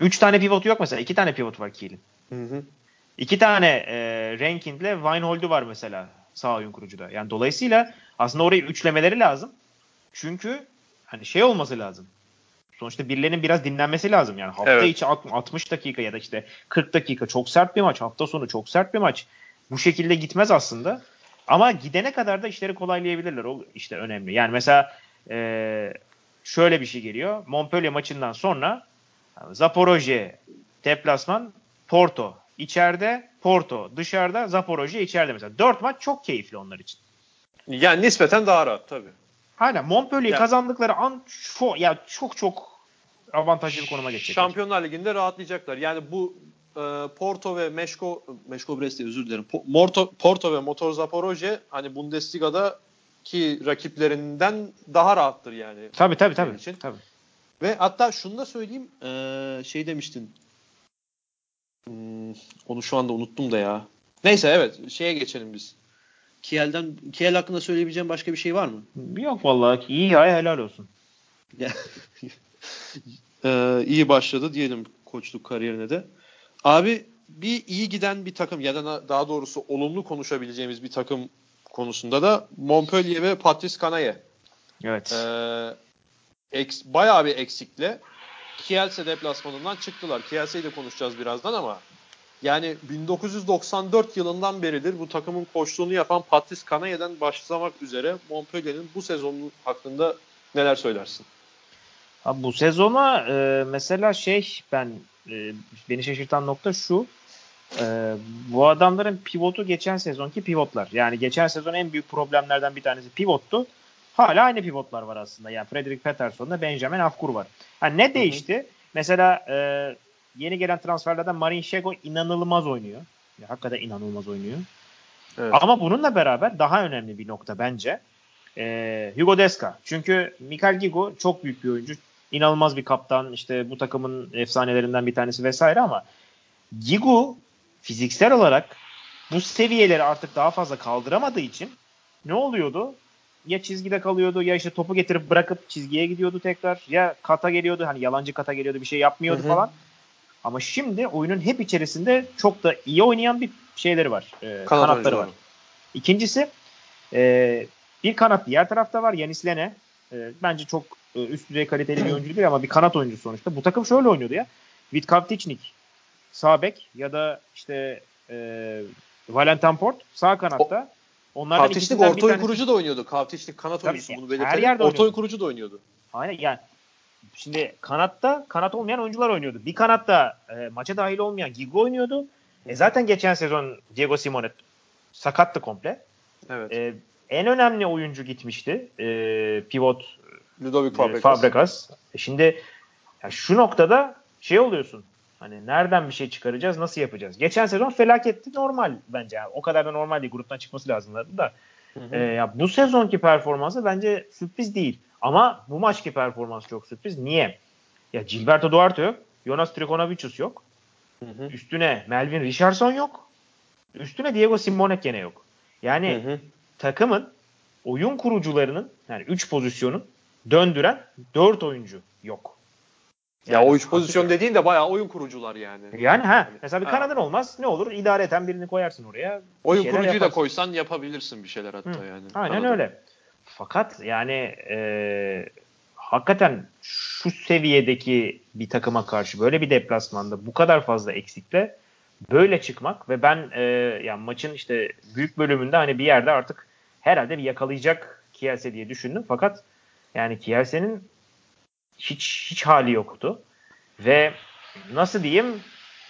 üç tane pivot yok mesela. iki tane pivot var Kiel'in. İki tane e, Ranking'le Weinhold'u var mesela sağ oyun kurucuda. Yani dolayısıyla aslında orayı üçlemeleri lazım. Çünkü hani şey olması lazım. Sonuçta birilerinin biraz dinlenmesi lazım. Yani hafta evet. içi 60 dakika ya da işte 40 dakika çok sert bir maç. Hafta sonu çok sert bir maç. Bu şekilde gitmez aslında. Ama gidene kadar da işleri kolaylayabilirler. O işte önemli. Yani mesela e, şöyle bir şey geliyor. Montpellier maçından sonra Zaporojye deplasman Porto içeride Porto dışarıda Zaporojye içeride mesela. Dört maç çok keyifli onlar için. Yani nispeten daha rahat tabii. Aynen Montpellier kazandıkları an çok ya çok çok avantajlı bir konuma geçecek. Şampiyonlar Ligi'nde rahatlayacaklar. Yani bu e, Porto ve Meşko Meşko Brest'e özür dilerim. Porto, Porto ve Motor Zaporojye hani Bundesliga'da ki rakiplerinden daha rahattır yani. Tabii tabii tabii. Için. tabii. Ve hatta şunu da söyleyeyim. E, şey demiştin. Hmm, onu şu anda unuttum da ya. Neyse evet şeye geçelim biz. Kiel'den Kiel hakkında söyleyebileceğim başka bir şey var mı? Yok vallahi iyi ya helal olsun. ee, iyi başladı diyelim koçluk kariyerine de. Abi bir iyi giden bir takım ya da daha doğrusu olumlu konuşabileceğimiz bir takım konusunda da Montpellier ve Patrice Canaye. Evet. Ee, eks, bayağı bir eksikle Kielse deplasmanından çıktılar. Kielse'yi de konuşacağız birazdan ama Yani 1994 yılından beridir bu takımın koçluğunu yapan Patrice Canaye'den başlamak üzere Montpellier'in bu sezonu hakkında neler söylersin? Abi bu sezona e, mesela şey ben e, beni şaşırtan nokta şu. E, bu adamların pivotu geçen sezonki pivotlar. Yani geçen sezon en büyük problemlerden bir tanesi pivottu. Hala aynı pivotlar var aslında. Yani Frederick Peterson'da Benjamin Afkur var. Yani ne değişti? Hı hı. Mesela e, yeni gelen transferlerden Marin Şego inanılmaz oynuyor. Ya, hakikaten inanılmaz oynuyor. Evet. Ama bununla beraber daha önemli bir nokta bence. E, Hugo Deska. Çünkü Mikael Gigo çok büyük bir oyuncu. İnanılmaz bir kaptan. İşte bu takımın efsanelerinden bir tanesi vesaire ama Gigo fiziksel olarak bu seviyeleri artık daha fazla kaldıramadığı için ne oluyordu? Ya çizgide kalıyordu ya işte topu getirip bırakıp çizgiye gidiyordu tekrar ya kata geliyordu hani yalancı kata geliyordu bir şey yapmıyordu Hı-hı. falan. Ama şimdi oyunun hep içerisinde çok da iyi oynayan bir şeyleri var. E, kanatları var. İkincisi e, bir kanat diğer tarafta var. Yanis Lene. E, bence çok e, üst düzey kaliteli bir oyuncu değil ama bir kanat oyuncusu sonuçta. Bu takım şöyle oynuyordu ya. Vitkavtiçnik sağ bek ya da işte e, Valentin Port sağ kanatta. Onlardan Kavtiçlik orta oyun kurucu da oynuyordu. Kavtiçlik kanat Tabii, oyuncusu bunu belirtelim. Her yerde orta oyun kurucu da oynuyordu. Aynen yani şimdi kanatta kanat olmayan oyuncular oynuyordu. Bir kanatta e, maça dahil olmayan Gigo oynuyordu. E zaten geçen sezon Diego Simone sakattı komple. Evet. E, en önemli oyuncu gitmişti. E, pivot Ludovic Fabregas. E, Fabregas. E şimdi ya şu noktada şey oluyorsun. Hani nereden bir şey çıkaracağız, nasıl yapacağız? Geçen sezon felaketti normal bence. Yani o kadar da normal değil. Gruptan çıkması lazımdı da. Hı hı. E, ya bu sezonki performansı bence sürpriz değil. Ama bu maçki performans çok sürpriz. Niye? Ya Gilberto Duarte yok. Jonas Trikonavicius yok. Hı hı. Üstüne Melvin Richardson yok. Üstüne Diego Simonek gene yok. Yani hı hı. takımın oyun kurucularının yani 3 pozisyonun döndüren 4 oyuncu yok. Yani ya o üç pozisyon dediğin de bayağı oyun kurucular yani. Yani ha. Mesela bir ha. kanadın olmaz. Ne olur? İdare eten birini koyarsın oraya. Oyun kurucuyu yaparsın. da koysan yapabilirsin bir şeyler hatta Hı. yani. Aynen kanadın. öyle. Fakat yani e, hakikaten şu seviyedeki bir takıma karşı böyle bir deplasmanda bu kadar fazla eksikle böyle çıkmak ve ben e, yani maçın işte büyük bölümünde hani bir yerde artık herhalde bir yakalayacak Kielse diye düşündüm. Fakat yani Kielse'nin hiç hiç hali yoktu. Ve nasıl diyeyim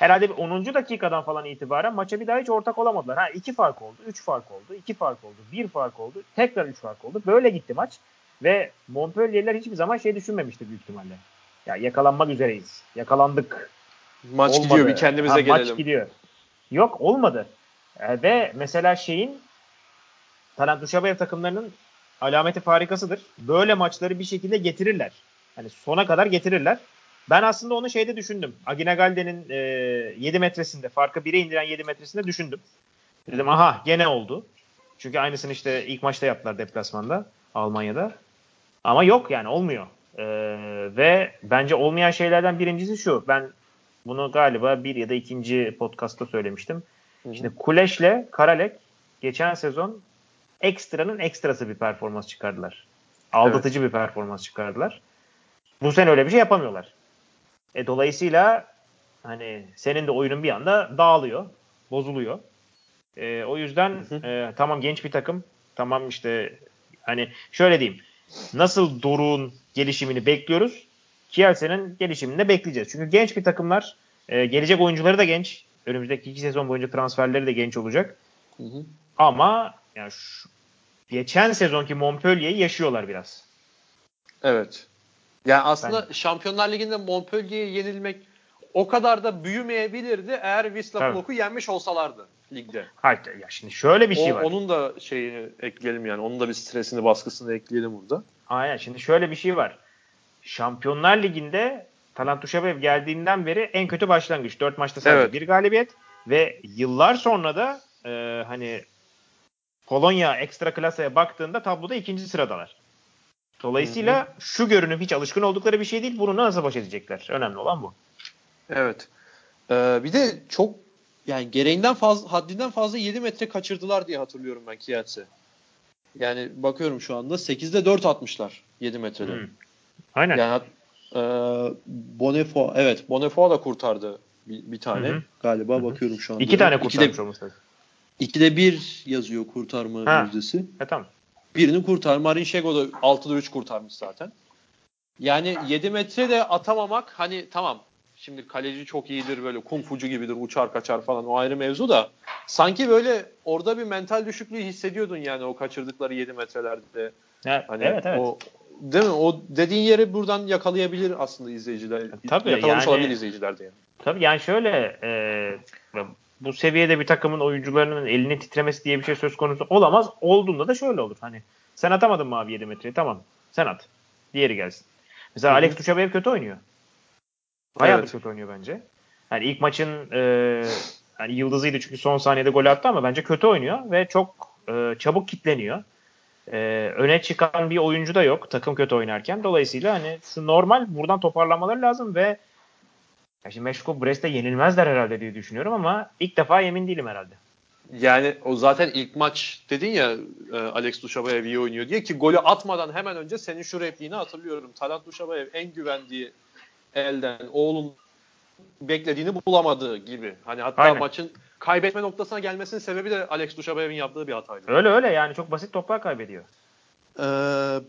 herhalde bir 10. dakikadan falan itibaren maça bir daha hiç ortak olamadılar. Ha 2 fark oldu, 3 fark oldu, 2 fark oldu, 1 fark oldu, tekrar 3 fark oldu. Böyle gitti maç. Ve Montpellier'ler hiçbir zaman şey düşünmemişti büyük ihtimalle. Ya yakalanmak üzereyiz. Yakalandık. Maç olmadı. gidiyor bir kendimize ha, gelelim. Maç gidiyor. Yok olmadı. E, ve mesela şeyin Talant Duşabev takımlarının alameti farikasıdır. Böyle maçları bir şekilde getirirler. Hani sona kadar getirirler. Ben aslında onu şeyde düşündüm. Agina Galde'nin e, 7 metresinde farkı 1'e indiren 7 metresinde düşündüm. Dedim aha gene oldu. Çünkü aynısını işte ilk maçta yaptılar deplasmanda Almanya'da. Ama yok yani olmuyor. Ee, ve bence olmayan şeylerden birincisi şu. Ben bunu galiba bir ya da ikinci podcast'ta söylemiştim. Hı-hı. Şimdi Kuleş'le Karalek geçen sezon ekstranın ekstrası bir performans çıkardılar. Aldatıcı evet. bir performans çıkardılar. Bu sene öyle bir şey yapamıyorlar. E, dolayısıyla hani senin de oyunun bir anda dağılıyor, bozuluyor. E, o yüzden e, tamam genç bir takım, tamam işte hani şöyle diyeyim. Nasıl Doruk'un gelişimini bekliyoruz? Kielsen'in gelişimini de bekleyeceğiz. Çünkü genç bir takımlar, e, gelecek oyuncuları da genç. Önümüzdeki iki sezon boyunca transferleri de genç olacak. Hı hı. Ama yani şu, geçen sezonki Montpellier'i yaşıyorlar biraz. Evet. Yani aslında ben... Şampiyonlar Ligi'nde Montpellier'e yenilmek o kadar da büyümeyebilirdi eğer Wisla Plock'u yenmiş olsalardı ligde. Hayır ya şimdi şöyle bir şey o, var. Onun da şeyini ekleyelim yani. Onun da bir stresini, baskısını ekleyelim burada. Aynen. Şimdi şöyle bir şey var. Şampiyonlar Ligi'nde Talant Duşabev geldiğinden beri en kötü başlangıç. Dört maçta sadece evet. bir galibiyet ve yıllar sonra da e, hani Polonya ekstra klasaya baktığında tabloda ikinci sıradalar. Dolayısıyla Hı-hı. şu görünüm hiç alışkın oldukları bir şey değil. Bunu nasıl baş edecekler? Önemli olan bu. Evet. Ee, bir de çok yani gereğinden fazla haddinden fazla 7 metre kaçırdılar diye hatırlıyorum ben Kielce. Yani bakıyorum şu anda 8'de 4 atmışlar 7 metrede. Hmm. Aynen. Yani e, Bonefo evet Bonefo da kurtardı bir, bir tane Hı hı. galiba Hı hı. bakıyorum şu anda. İki tane İkide, kurtarmış olması lazım. ikide bir yazıyor kurtarma Ha. yüzdesi. E tamam. Birini kurtar. Marin Şego da 6'da 3 kurtarmış zaten. Yani 7 metre de atamamak hani tamam. Şimdi kaleci çok iyidir böyle kung fucu gibidir uçar kaçar falan o ayrı mevzu da sanki böyle orada bir mental düşüklüğü hissediyordun yani o kaçırdıkları 7 metrelerde. Ya, Hani evet evet. O, değil mi? O dediğin yeri buradan yakalayabilir aslında izleyiciler. Tabii, Yakalamış yani- olabilir izleyiciler de yani. Tabii yani şöyle e, bu seviyede bir takımın oyuncularının elini titremesi diye bir şey söz konusu olamaz. Olduğunda da şöyle olur. Hani sen atamadın mı abi 7 metreyi? Tamam. Sen at. Diğeri gelsin. Mesela Hı hı. Alex Duşabev kötü oynuyor. Bayağı Evet. kötü oynuyor bence. Hani ilk maçın e, hani yıldızıydı çünkü son saniyede gol attı ama bence kötü oynuyor ve çok e, çabuk kitleniyor. E, öne çıkan bir oyuncu da yok takım kötü oynarken. Dolayısıyla hani şu normal buradan toparlamaları lazım ve ya şimdi Meşko Brest'e yenilmezler herhalde diye düşünüyorum ama ilk defa emin değilim herhalde. Yani o zaten ilk maç dedin ya e, Alex Duşabayev iyi oynuyor diye ki golü atmadan hemen önce senin şu repliğini hatırlıyorum. Talant Duşabayev en güvendiği elden oğlun beklediğini bulamadığı gibi. Hani hatta Aynen. maçın kaybetme noktasına gelmesinin sebebi de Alex Duşabayev'in yaptığı bir hataydı. Öyle öyle yani çok basit toplar kaybediyor. Ee,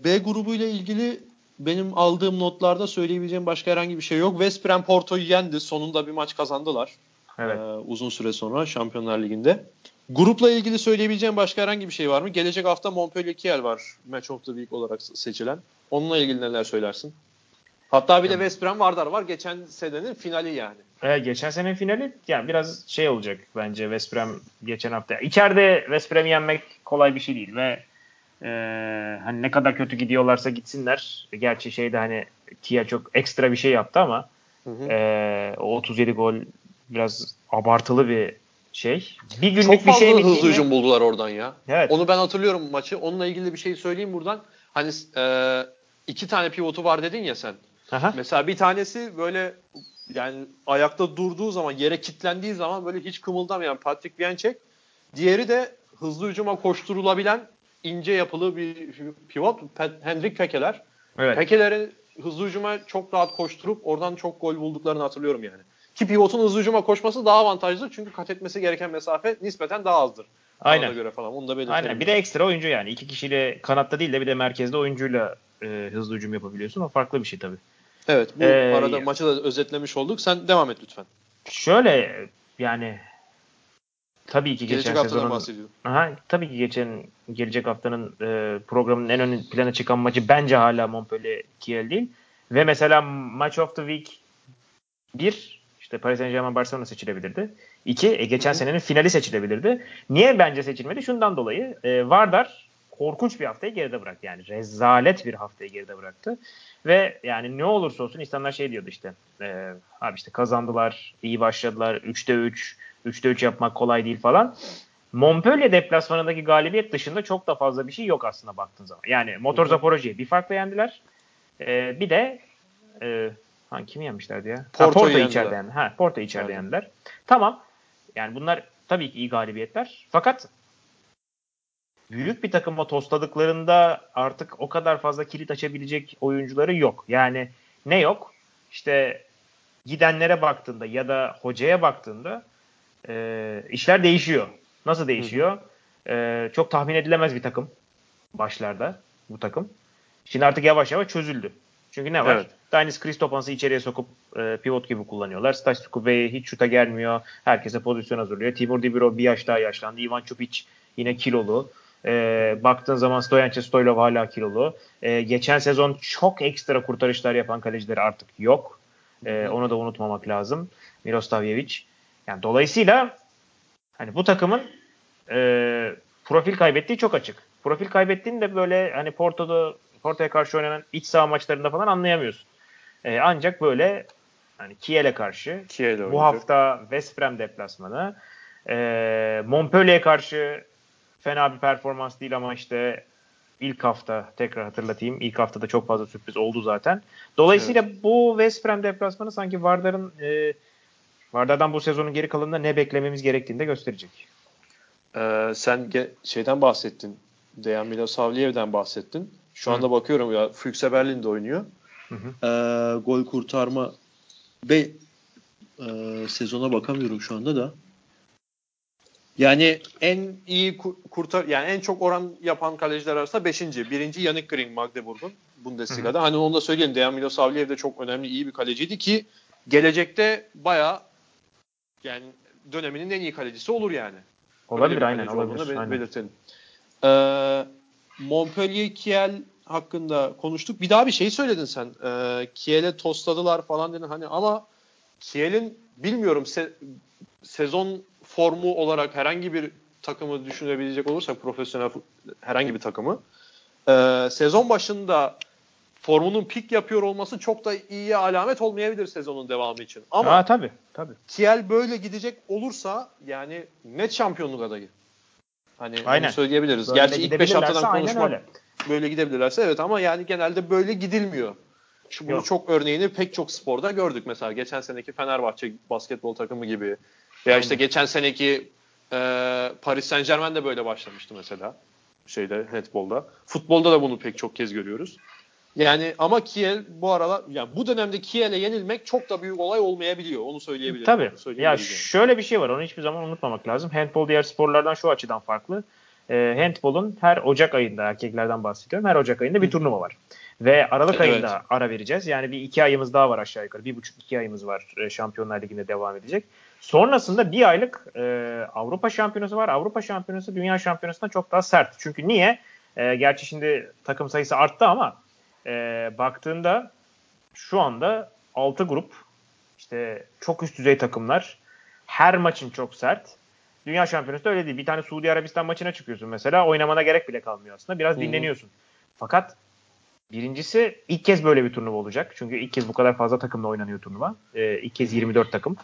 B grubu ile ilgili benim aldığım notlarda söyleyebileceğim başka herhangi bir şey yok. West Brom Porto'yu yendi. Sonunda bir maç kazandılar. Evet. Ee, uzun süre sonra Şampiyonlar Ligi'nde. Grupla ilgili söyleyebileceğim başka herhangi bir şey var mı? Gelecek hafta Montpellier Kiel var. Match of the Week olarak seçilen. Onunla ilgili neler söylersin? Hatta bir de West Brom Vardar var. Geçen senenin finali yani. Ee, geçen sene finali yani biraz şey olacak bence West Brom geçen hafta. İçeride West Brom'u yenmek kolay bir şey değil ve e, hani ne kadar kötü gidiyorlarsa gitsinler. Gerçi şeyde hani Kia çok ekstra bir şey yaptı ama Hı hı. e, o 37 gol biraz abartılı bir şey. Bir günlük Çok bir şey mi hızlı hücum buldular oradan ya. Evet. Onu ben hatırlıyorum maçı. Onunla ilgili bir şey söyleyeyim buradan. Hani e, iki tane pivotu var dedin ya sen. Aha. Mesela bir tanesi böyle yani ayakta durduğu zaman yere kilitlendiği zaman böyle hiç kımıldamayan Patrick Viancek. Diğeri de hızlı hücuma koşturulabilen ince yapılı bir pivot Hendrik Pekeler. Evet. Pekeler'in hızlı hücuma çok rahat koşturup oradan çok gol bulduklarını hatırlıyorum yani. Ki pivotun hızlı hücuma koşması daha avantajlı çünkü kat etmesi gereken mesafe nispeten daha azdır. Aynen. Kanada göre falan. Onu da belirtelim. Aynen. Bir de ekstra oyuncu yani. iki kişiyle kanatta değil de bir de merkezde oyuncuyla e, hızlı hücum yapabiliyorsun. O farklı bir şey tabii. Evet bu Ee, arada maçı da özetlemiş olduk. Sen devam et lütfen. Şöyle yani tabii ki Gelecek geçen sezonun bahsediyorum. Aha, tabii ki geçen gelecek haftanın e, programın en ön plana çıkan maçı bence hala Montpellier Kiel değil. Ve mesela Match of the Week 1 işte Paris Saint Germain Barcelona seçilebilirdi. 2 e, geçen hı. senenin finali seçilebilirdi. Niye bence seçilmedi? Şundan dolayı e, Vardar korkunç bir haftayı geride bıraktı. Yani rezalet bir haftayı geride bıraktı. Ve yani ne olursa olsun insanlar şey diyordu işte. E, abi işte kazandılar, iyi başladılar. 3'te 3, 3'te 3 yapmak kolay değil falan. Montpellier deplasmanındaki galibiyet dışında çok da fazla bir şey yok aslında baktığın zaman. Yani Motor. Zaporoji'yi bir farkla yendiler. E, bir de e, hangi kimi yenmişlerdi ya? Ha, Porto'yu Porto yendiler. içeride yendi. Ha, Porto içeride Evet. yendiler. Tamam. Yani bunlar tabii ki iyi galibiyetler. Fakat büyük bir takıma tosladıklarında artık o kadar fazla kilit açabilecek oyuncuları yok. Yani ne yok? İşte gidenlere baktığında ya da hocaya baktığında e, işler değişiyor. Nasıl değişiyor? E, çok tahmin edilemez bir takım başlarda bu takım. Şimdi artık yavaş yavaş çözüldü. Çünkü ne var? Evet. Danis Kristopans'ı içeriye sokup e, pivot gibi kullanıyorlar. Stas Sukube'yi hiç şuta gelmiyor. Herkese pozisyon hazırlıyor. Timur Dibirov bir yaş daha yaşlandı. Ivan Çupic yine kilolu. E, baktığın zaman Stoyan Stoylov hala kilolu. E, geçen sezon çok ekstra kurtarışlar yapan kalecileri artık yok. E, onu da unutmamak lazım. Miroslav Yani dolayısıyla hani bu takımın e, profil kaybettiği çok açık. Profil kaybettiğini de böyle hani Porto'da Porto'ya karşı oynanan iç saha maçlarında falan anlayamıyorsun. E, ancak böyle hani Kiel'e karşı Kiel'e bu hafta West Brom deplasmanı e, Montpellier'e karşı fena bir performans değil ama işte ilk hafta tekrar hatırlatayım. İlk haftada çok fazla sürpriz oldu zaten. Dolayısıyla bu West Brom deplasmanı sanki Vardar'ın e, Vardar'dan bu sezonun geri kalanında ne beklememiz gerektiğini de gösterecek. Ee, sen ge- şeyden bahsettin. Dejan Milosavljev'den bahsettin. Şu Hı. anda bakıyorum ya Füchse Berlin'de oynuyor. Hı hı. Ee, gol kurtarma ve Ee, sezona bakamıyorum şu anda da. Yani en iyi kurtar yani en çok oran yapan kaleciler arasında 5. Birinci Yannick Green Magdeburg'un Bundesliga'da. Hı hı. Hani onu da söyleyelim. Dejan Milosavljev de çok önemli iyi bir kaleciydi ki gelecekte baya yani döneminin en iyi kalecisi olur yani. Olabilir aynen olabilir. Aynen. Belirtelim. Ee, Montpellier Kiel hakkında konuştuk. Bir daha bir şey söyledin sen. Ee, Kiel'e tosladılar falan dedin hani ama Kiel'in bilmiyorum se- sezon formu olarak herhangi bir takımı düşünebilecek olursak profesyonel herhangi bir takımı e, sezon başında formunun pik yapıyor olması çok da iyi alamet olmayabilir sezonun devamı için. Ama ha, tabii, tabii. Kiel böyle gidecek olursa yani net şampiyonluk adayı. Hani aynen. söyleyebiliriz. Böyle Gerçi ilk 5 haftadan konuşmak böyle gidebilirlerse evet ama yani genelde böyle gidilmiyor. Şu bunu Yok. çok örneğini pek çok sporda gördük mesela geçen seneki Fenerbahçe basketbol takımı gibi veya işte geçen seneki e, Paris Saint Germain de böyle başlamıştı mesela şeyde handbolda. Futbolda da bunu pek çok kez görüyoruz. Yani ama Kiel bu aralar yani bu dönemde Kiel'e yenilmek çok da büyük olay olmayabiliyor. Onu söyleyebilirim. Tabii. Ya yani. şöyle bir şey var. Onu hiçbir zaman unutmamak lazım. Handball diğer sporlardan şu açıdan farklı. E, handball'un her Ocak ayında erkeklerden bahsediyorum. Her Ocak ayında bir turnuva var. Ve Aralık evet. ayında ara vereceğiz. Yani bir iki ayımız daha var aşağı yukarı. Bir buçuk iki ayımız var e, Şampiyonlar Ligi'nde devam edecek. Sonrasında bir aylık e, Avrupa Şampiyonası var. Avrupa Şampiyonası Dünya Şampiyonası'ndan çok daha sert. Çünkü niye? E, gerçi şimdi takım sayısı arttı ama e, baktığında şu anda 6 grup işte çok üst düzey takımlar. Her maçın çok sert. Dünya Şampiyonası da öyle değil. Bir tane Suudi Arabistan maçına çıkıyorsun mesela. Oynamana gerek bile kalmıyor aslında. Biraz hmm. dinleniyorsun. Fakat birincisi ilk kez böyle bir turnuva olacak. Çünkü ilk kez bu kadar fazla takımla oynanıyor turnuva. Ee, ilk kez 24 takım.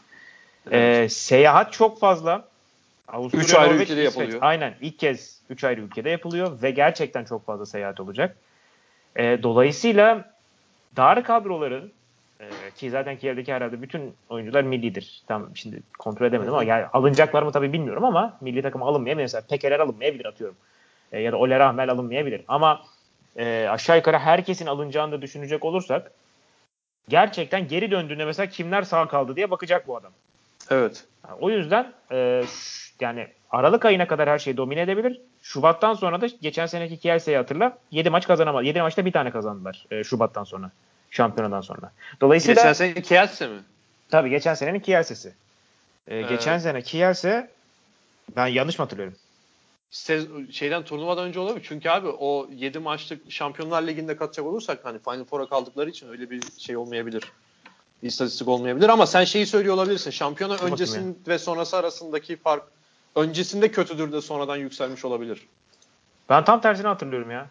Evet. Ee, seyahat çok fazla. Avusturya, 3 ayrı ülkede yapılıyor. Aynen. ilk kez 3 ayrı ülkede yapılıyor ve gerçekten çok fazla seyahat olacak. Ee, dolayısıyla dar kadroların ee, ki zaten Kiev'deki herhalde bütün oyuncular millidir. Tam şimdi kontrol edemedim ama yani alınacaklar mı tabii bilmiyorum ama milli takım alınmayabilir. Mesela Pekeler alınmayabilir atıyorum. E, ya da Oler Ahmel alınmayabilir. Ama e, aşağı yukarı herkesin alınacağını da düşünecek olursak gerçekten geri döndüğünde mesela kimler sağ kaldı diye bakacak bu adam. Evet. o yüzden e, yani Aralık ayına kadar her şeyi domine edebilir. Şubattan sonra da geçen seneki Kielce'yi hatırla. 7 maç kazanamadı. 7 maçta bir tane kazandılar e, Şubattan sonra. Şampiyonadan sonra. Dolayısıyla geçen sene Kielse mi? Tabii geçen senenin Kielse'si. Ee, evet. Geçen sene Kielse ben yanlış mı hatırlıyorum? Sez- şeyden turnuvadan önce olabilir. Çünkü abi o 7 maçlık Şampiyonlar Ligi'nde katacak olursak hani Final Four'a kaldıkları için öyle bir şey olmayabilir. İstatistik olmayabilir ama sen şeyi söylüyor olabilirsin. Şampiyona öncesinin ve sonrası arasındaki fark öncesinde kötüdür de sonradan yükselmiş olabilir. Ben tam tersini hatırlıyorum ya.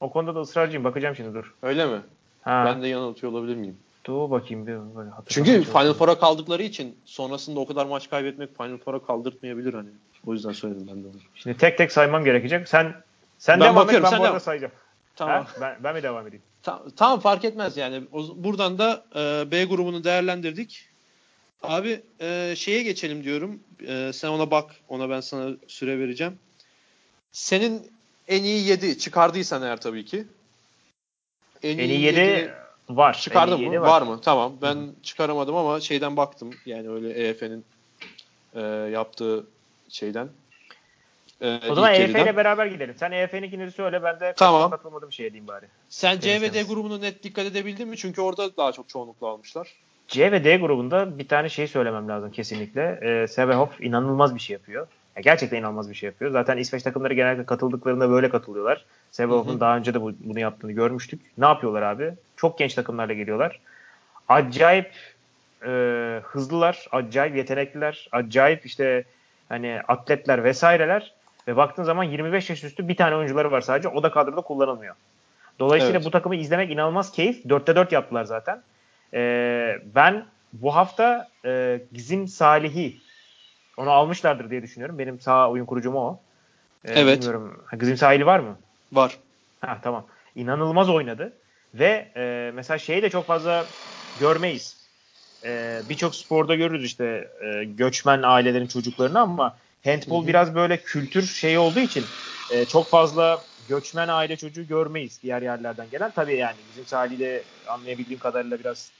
O konuda da ısrarcıyım. Bakacağım şimdi dur. Öyle mi? Ha. Ben de yanıltıyor olabilir miyim? Dur bakayım bir böyle Çünkü Final Four'a kaldıkları için sonrasında o kadar maç kaybetmek Final Four'a kaldırtmayabilir hani. O yüzden söyledim ben de onu. Şimdi tek tek saymam gerekecek. Sen sen ben devam bakıyorum, et ben sen bu arada sayacağım. Tamam. Ha? Ben, ben mi devam edeyim? Ta- tamam fark etmez yani. O, buradan da e, B grubunu değerlendirdik. Abi e, şeye geçelim diyorum. E, sen ona bak. Ona ben sana süre vereceğim. Senin en iyi 7 çıkardıysan eğer tabii ki. En, en iyi 7 var. Çıkardım mı? Var. var mı? Tamam. Ben Hı-hı. çıkaramadım ama şeyden baktım. Yani öyle EF'nin e, yaptığı şeyden. E, o zaman EF ile beraber gidelim. Sen EF'ninkini söyle ben de tamam. katılmadığım şey diyeyim bari. Sen C ve D grubunu net dikkat edebildin mi? Çünkü orada daha çok çoğunlukla almışlar. C ve D grubunda bir tane şey söylemem lazım kesinlikle. E, Severhoff inanılmaz bir şey yapıyor. Yani gerçekten inanılmaz bir şey yapıyor. Zaten İsveç takımları genellikle katıldıklarında böyle katılıyorlar. Severhoff'un daha önce de bu, bunu yaptığını görmüştük. Ne yapıyorlar abi? Çok genç takımlarla geliyorlar. Acayip e, hızlılar, acayip yetenekliler, acayip işte hani atletler vesaireler ve baktığın zaman 25 yaş üstü bir tane oyuncuları var sadece. O da kadroda kullanılmıyor. Dolayısıyla evet. bu takımı izlemek inanılmaz keyif. 4'te 4 yaptılar zaten. Ee, ben bu hafta e, Gizim Salih'i onu almışlardır diye düşünüyorum. Benim sağ oyun kurucum o. Ee, evet. Bilmiyorum. Gizim Sahili var mı? Var. Ha tamam. İnanılmaz oynadı. Ve e, mesela şeyi de çok fazla görmeyiz. E, Birçok sporda görürüz işte e, göçmen ailelerin çocuklarını ama handball Hı-hı. biraz böyle kültür şeyi olduğu için e, çok fazla göçmen aile çocuğu görmeyiz diğer yerlerden gelen. Tabii yani bizim sahiliyle anlayabildiğim kadarıyla biraz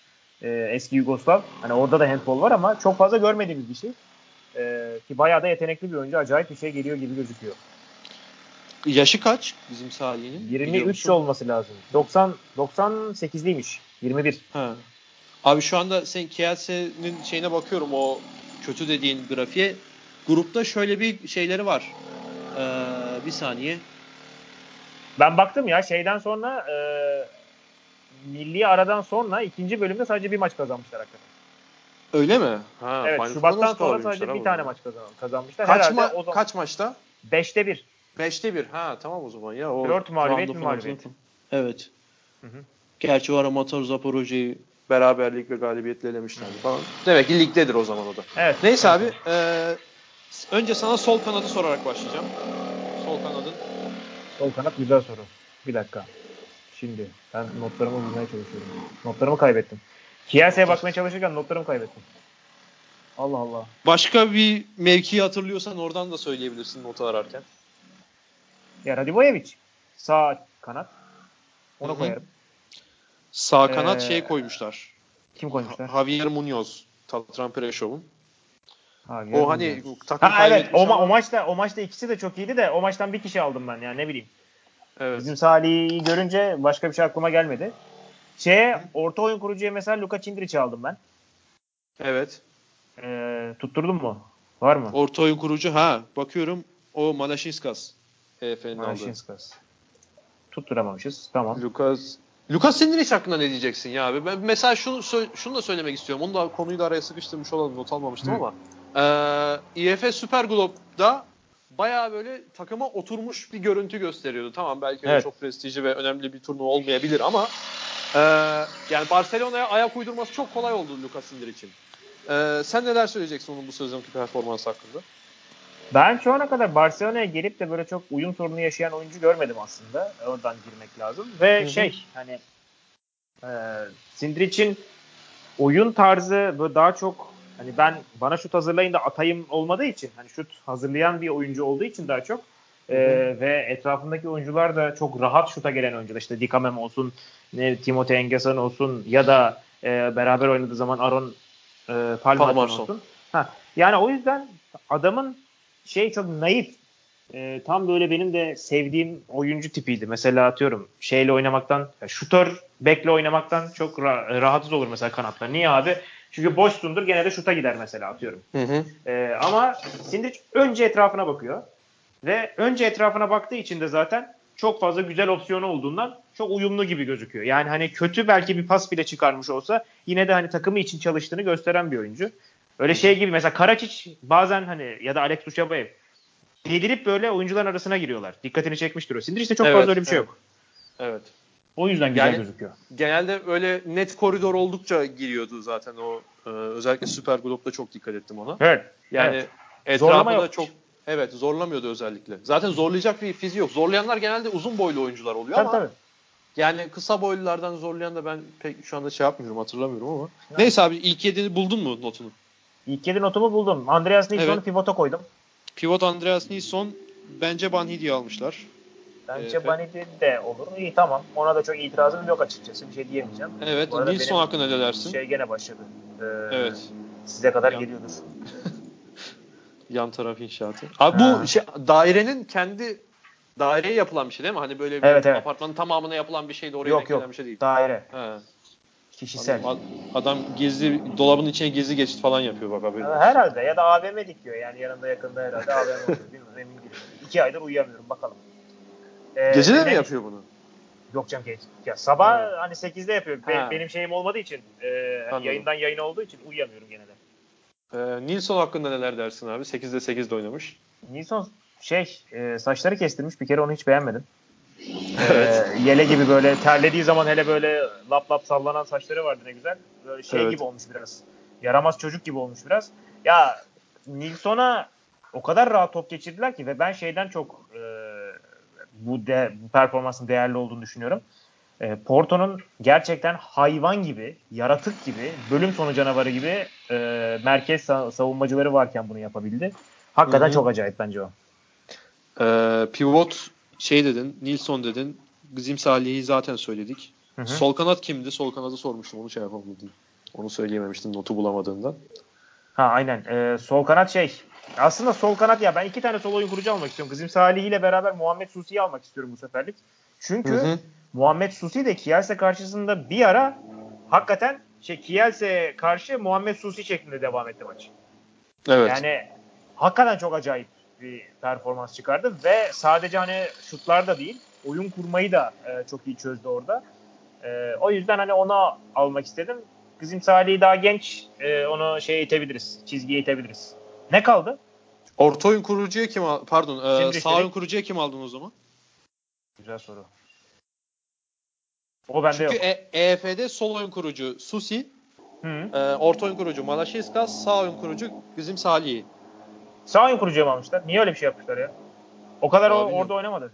e, eski Yugoslav. Hani orada da handball var ama çok fazla görmediğimiz bir şey. E, ki bayağı da yetenekli bir oyuncu. Acayip bir şey geliyor gibi gözüküyor. Yaşı kaç bizim Salih'in? Biliyor 23 musun? olması lazım. 90 98'liymiş. 21. Ha. Abi şu anda sen Kielce'nin şeyine bakıyorum o kötü dediğin grafiğe. Grupta şöyle bir şeyleri var. Ee, bir saniye. Ben baktım ya şeyden sonra e, milli aradan sonra ikinci bölümde sadece bir maç kazanmışlar hakikaten. Öyle mi? Ha, evet Final Şubat'tan sonra sadece bir o tane maç kazan, kazanmışlar. Kaç, Herhalde ma- o zaman kaç maçta? 5'te 1. 5'te 1. Ha tamam o zaman ya. O Dört mağlubiyet, round'u bir mağlubiyet. Evet. Hı hı. Gerçi var Motor Zaporojye'yi beraberlik ve galibiyetle elemişlerdi falan. Demek ki ligdedir o zaman o da. Evet. Neyse abi. eee, önce sana sol kanadı sorarak başlayacağım. Sol kanadın. Sol kanat güzel soru. Bir dakika. Şimdi ben notlarımı bulmaya çalışıyorum. Notlarımı kaybettim. Kielce'ye bakmaya çalışırken notlarımı kaybettim. Allah Allah. Başka bir mevkiyi hatırlıyorsan oradan da söyleyebilirsin notu ararken. Ya Radivojevic. Sağ kanat. Onu Hı hı. koyarım. Sağ kanat Ee, şey koymuşlar. Kim koymuşlar? Javier Munoz. Tatran Preşov'un. Ha, O hani takım Ha evet o, ma- o maçta o maçta ikisi de çok iyiydi de o maçtan bir kişi aldım ben yani ne bileyim. Evet. Bizim Salih'i görünce başka bir şey aklıma gelmedi. Şeye orta oyun kurucuya mesela Luka Cindric'i aldım ben. Evet. Ee, tutturdun mu? Var mı? Orta oyun kurucu ha bakıyorum o Malashinskas. EF'nin. Maşinskas. Tutturamamışız. Tamam. Lucas Lucas Sindrich hakkında ne diyeceksin ya abi? Ben mesela şunu şunu da söylemek istiyorum. Onu da konuyu da araya sıkıştırmış olalım. Not almamıştım Hı. ama. Ee, IFF Super Globe'da bayağı böyle takıma oturmuş bir görüntü gösteriyordu. Tamam belki Evet. çok prestijli ve önemli bir turnuva olmayabilir ama e, yani Barcelona'ya ayak uydurması çok kolay oldu Lucas Sindrich'in. Ee, sen neler söyleyeceksin onun bu sezonki performans hakkında? Ben şu ana kadar Barcelona'ya gelip de böyle çok uyum sorunu yaşayan oyuncu görmedim aslında. Oradan girmek lazım. Ve Hı hı. şey hani e, Sindric'in oyun tarzı böyle daha çok hani ben bana şut hazırlayın da atayım olmadığı için hani şut hazırlayan bir oyuncu olduğu için daha çok e, ve etrafındaki oyuncular da çok rahat şuta gelen oyuncular. İşte Dikamem olsun, ne Timothy Engesan olsun ya da e, beraber oynadığı zaman Aaron e, Palmerson. olsun. Ha, yani o yüzden adamın şey çok naif. E, tam böyle benim de sevdiğim oyuncu tipiydi. Mesela atıyorum şeyle oynamaktan, şutör bekle oynamaktan çok ra- rahatsız olur mesela kanatlar. Niye abi? Çünkü boşsundur gene de şuta gider mesela atıyorum. Hı hı. E, ama Sindric önce etrafına bakıyor. Ve önce etrafına baktığı için de zaten çok fazla güzel opsiyonu olduğundan çok uyumlu gibi gözüküyor. Yani hani kötü belki bir pas bile çıkarmış olsa yine de hani takımı için çalıştığını gösteren bir oyuncu. Öyle şey gibi mesela Karacic bazen hani ya da Alex Uşabayev delirip böyle oyuncuların arasına giriyorlar. Dikkatini çekmiştir o. Sindric'te çok Evet, fazla öyle bir şey evet. yok. Evet. O yüzden güzel Yani- gözüküyor. genelde öyle net koridor oldukça giriyordu zaten o e, özellikle Süper Globe'da çok dikkat ettim ona. Evet. Yani Evet. Etrafında çok evet zorlamıyordu özellikle. Zaten zorlayacak bir fiziği yok. Zorlayanlar genelde uzun boylu oyuncular oluyor Tabii ama tabii. yani kısa boylulardan zorlayan da ben pek şu anda şey yapmıyorum hatırlamıyorum ama. Neyse abi ilk yedini buldun mu notunu? İlk yedi notumu buldum. Andreas Nilsson'u Evet. pivota koydum. Pivot Andreas Nilsson bence Banhidi'yi almışlar. Bence Evet. Banidi de olur. İyi tamam. Ona da çok itirazım yok açıkçası. Bir şey diyemeyeceğim. Evet Nilsson hakkında ne dersin? Şey gene başladı. Ee, Evet. Size kadar Ya. geliyordur. Yan taraf inşaatı. Abi Ha. bu şey, dairenin kendi daireye yapılan bir şey değil mi? Hani böyle bir Evet, evet. apartmanın tamamına yapılan bir şey de oraya Yok, yok. bir şey değil. Daire. Ha. Kişisel. Adam, adam gizli dolabın içine gizli geçit falan yapıyor bak abi. Ha, Herhalde ya da AVM dikiyor yani yanında yakında herhalde AVM oluyor. Bilmiyorum emin değilim. İki aydır uyuyamıyorum bakalım. Ee, Gece de mi yapıyor bunu? Yok canım geç. Ya sabah Ha. hani 8'de yapıyor. Be- Ha. benim şeyim olmadığı için e, hani Anladım. yayından yayına olduğu için uyuyamıyorum gene de. Ee, Nilsson hakkında neler dersin abi? 8'de 8'de oynamış. Nilsson şey e, saçları kestirmiş bir kere onu hiç beğenmedim. Evet. Ee, yele gibi böyle terlediği zaman hele böyle lap lap sallanan saçları vardı ne güzel. Böyle şey Evet. gibi olmuş biraz. Yaramaz çocuk gibi olmuş biraz. Ya Nilsson'a o kadar rahat top geçirdiler ki ve ben şeyden çok e, bu, de, bu performansın değerli olduğunu düşünüyorum. E, Porto'nun gerçekten hayvan gibi, yaratık gibi, bölüm sonu canavarı gibi e, merkez sa- savunmacıları varken bunu yapabildi. Hakikaten Hı hı. çok acayip bence o. Ee, pivot şey dedin, Nilsson dedin. Bizim Salih'i zaten söyledik. Hı hı. Sol kanat kimdi? Sol kanadı sormuştum onu şey yapamadım. Onu söyleyememiştin notu bulamadığından. Ha aynen. Ee, sol kanat şey. Aslında sol kanat ya ben iki tane sol oyun kurucu almak istiyorum. Kızım Salih ile beraber Muhammed Susi'yi almak istiyorum bu seferlik. Çünkü Hı hı. Muhammed Susi de Kielse karşısında bir ara hakikaten şey Kielse karşı Muhammed Susi şeklinde devam etti maç. Evet. Yani hakikaten çok acayip bir performans çıkardı ve sadece hani şutlar da değil oyun kurmayı da e, çok iyi çözdü orada. E, o yüzden hani onu almak istedim. Kızım Salih daha genç. E, onu şey itebiliriz. Çizgiye itebiliriz. Ne kaldı? Orta oyun kurucuya kim al pardon e, sağ oyun kurucuya kim aldın o zaman? Güzel soru. O bende Çünkü yok. e- EF'de sol oyun kurucu Susi, Hı. e, orta oyun kurucu Malaşeskas, sağ oyun kurucu Gizim Salih. Sağ oyun kurucuya mı almışlar? Niye öyle bir şey yapmışlar ya? O kadar o, Abi orada oynamadı.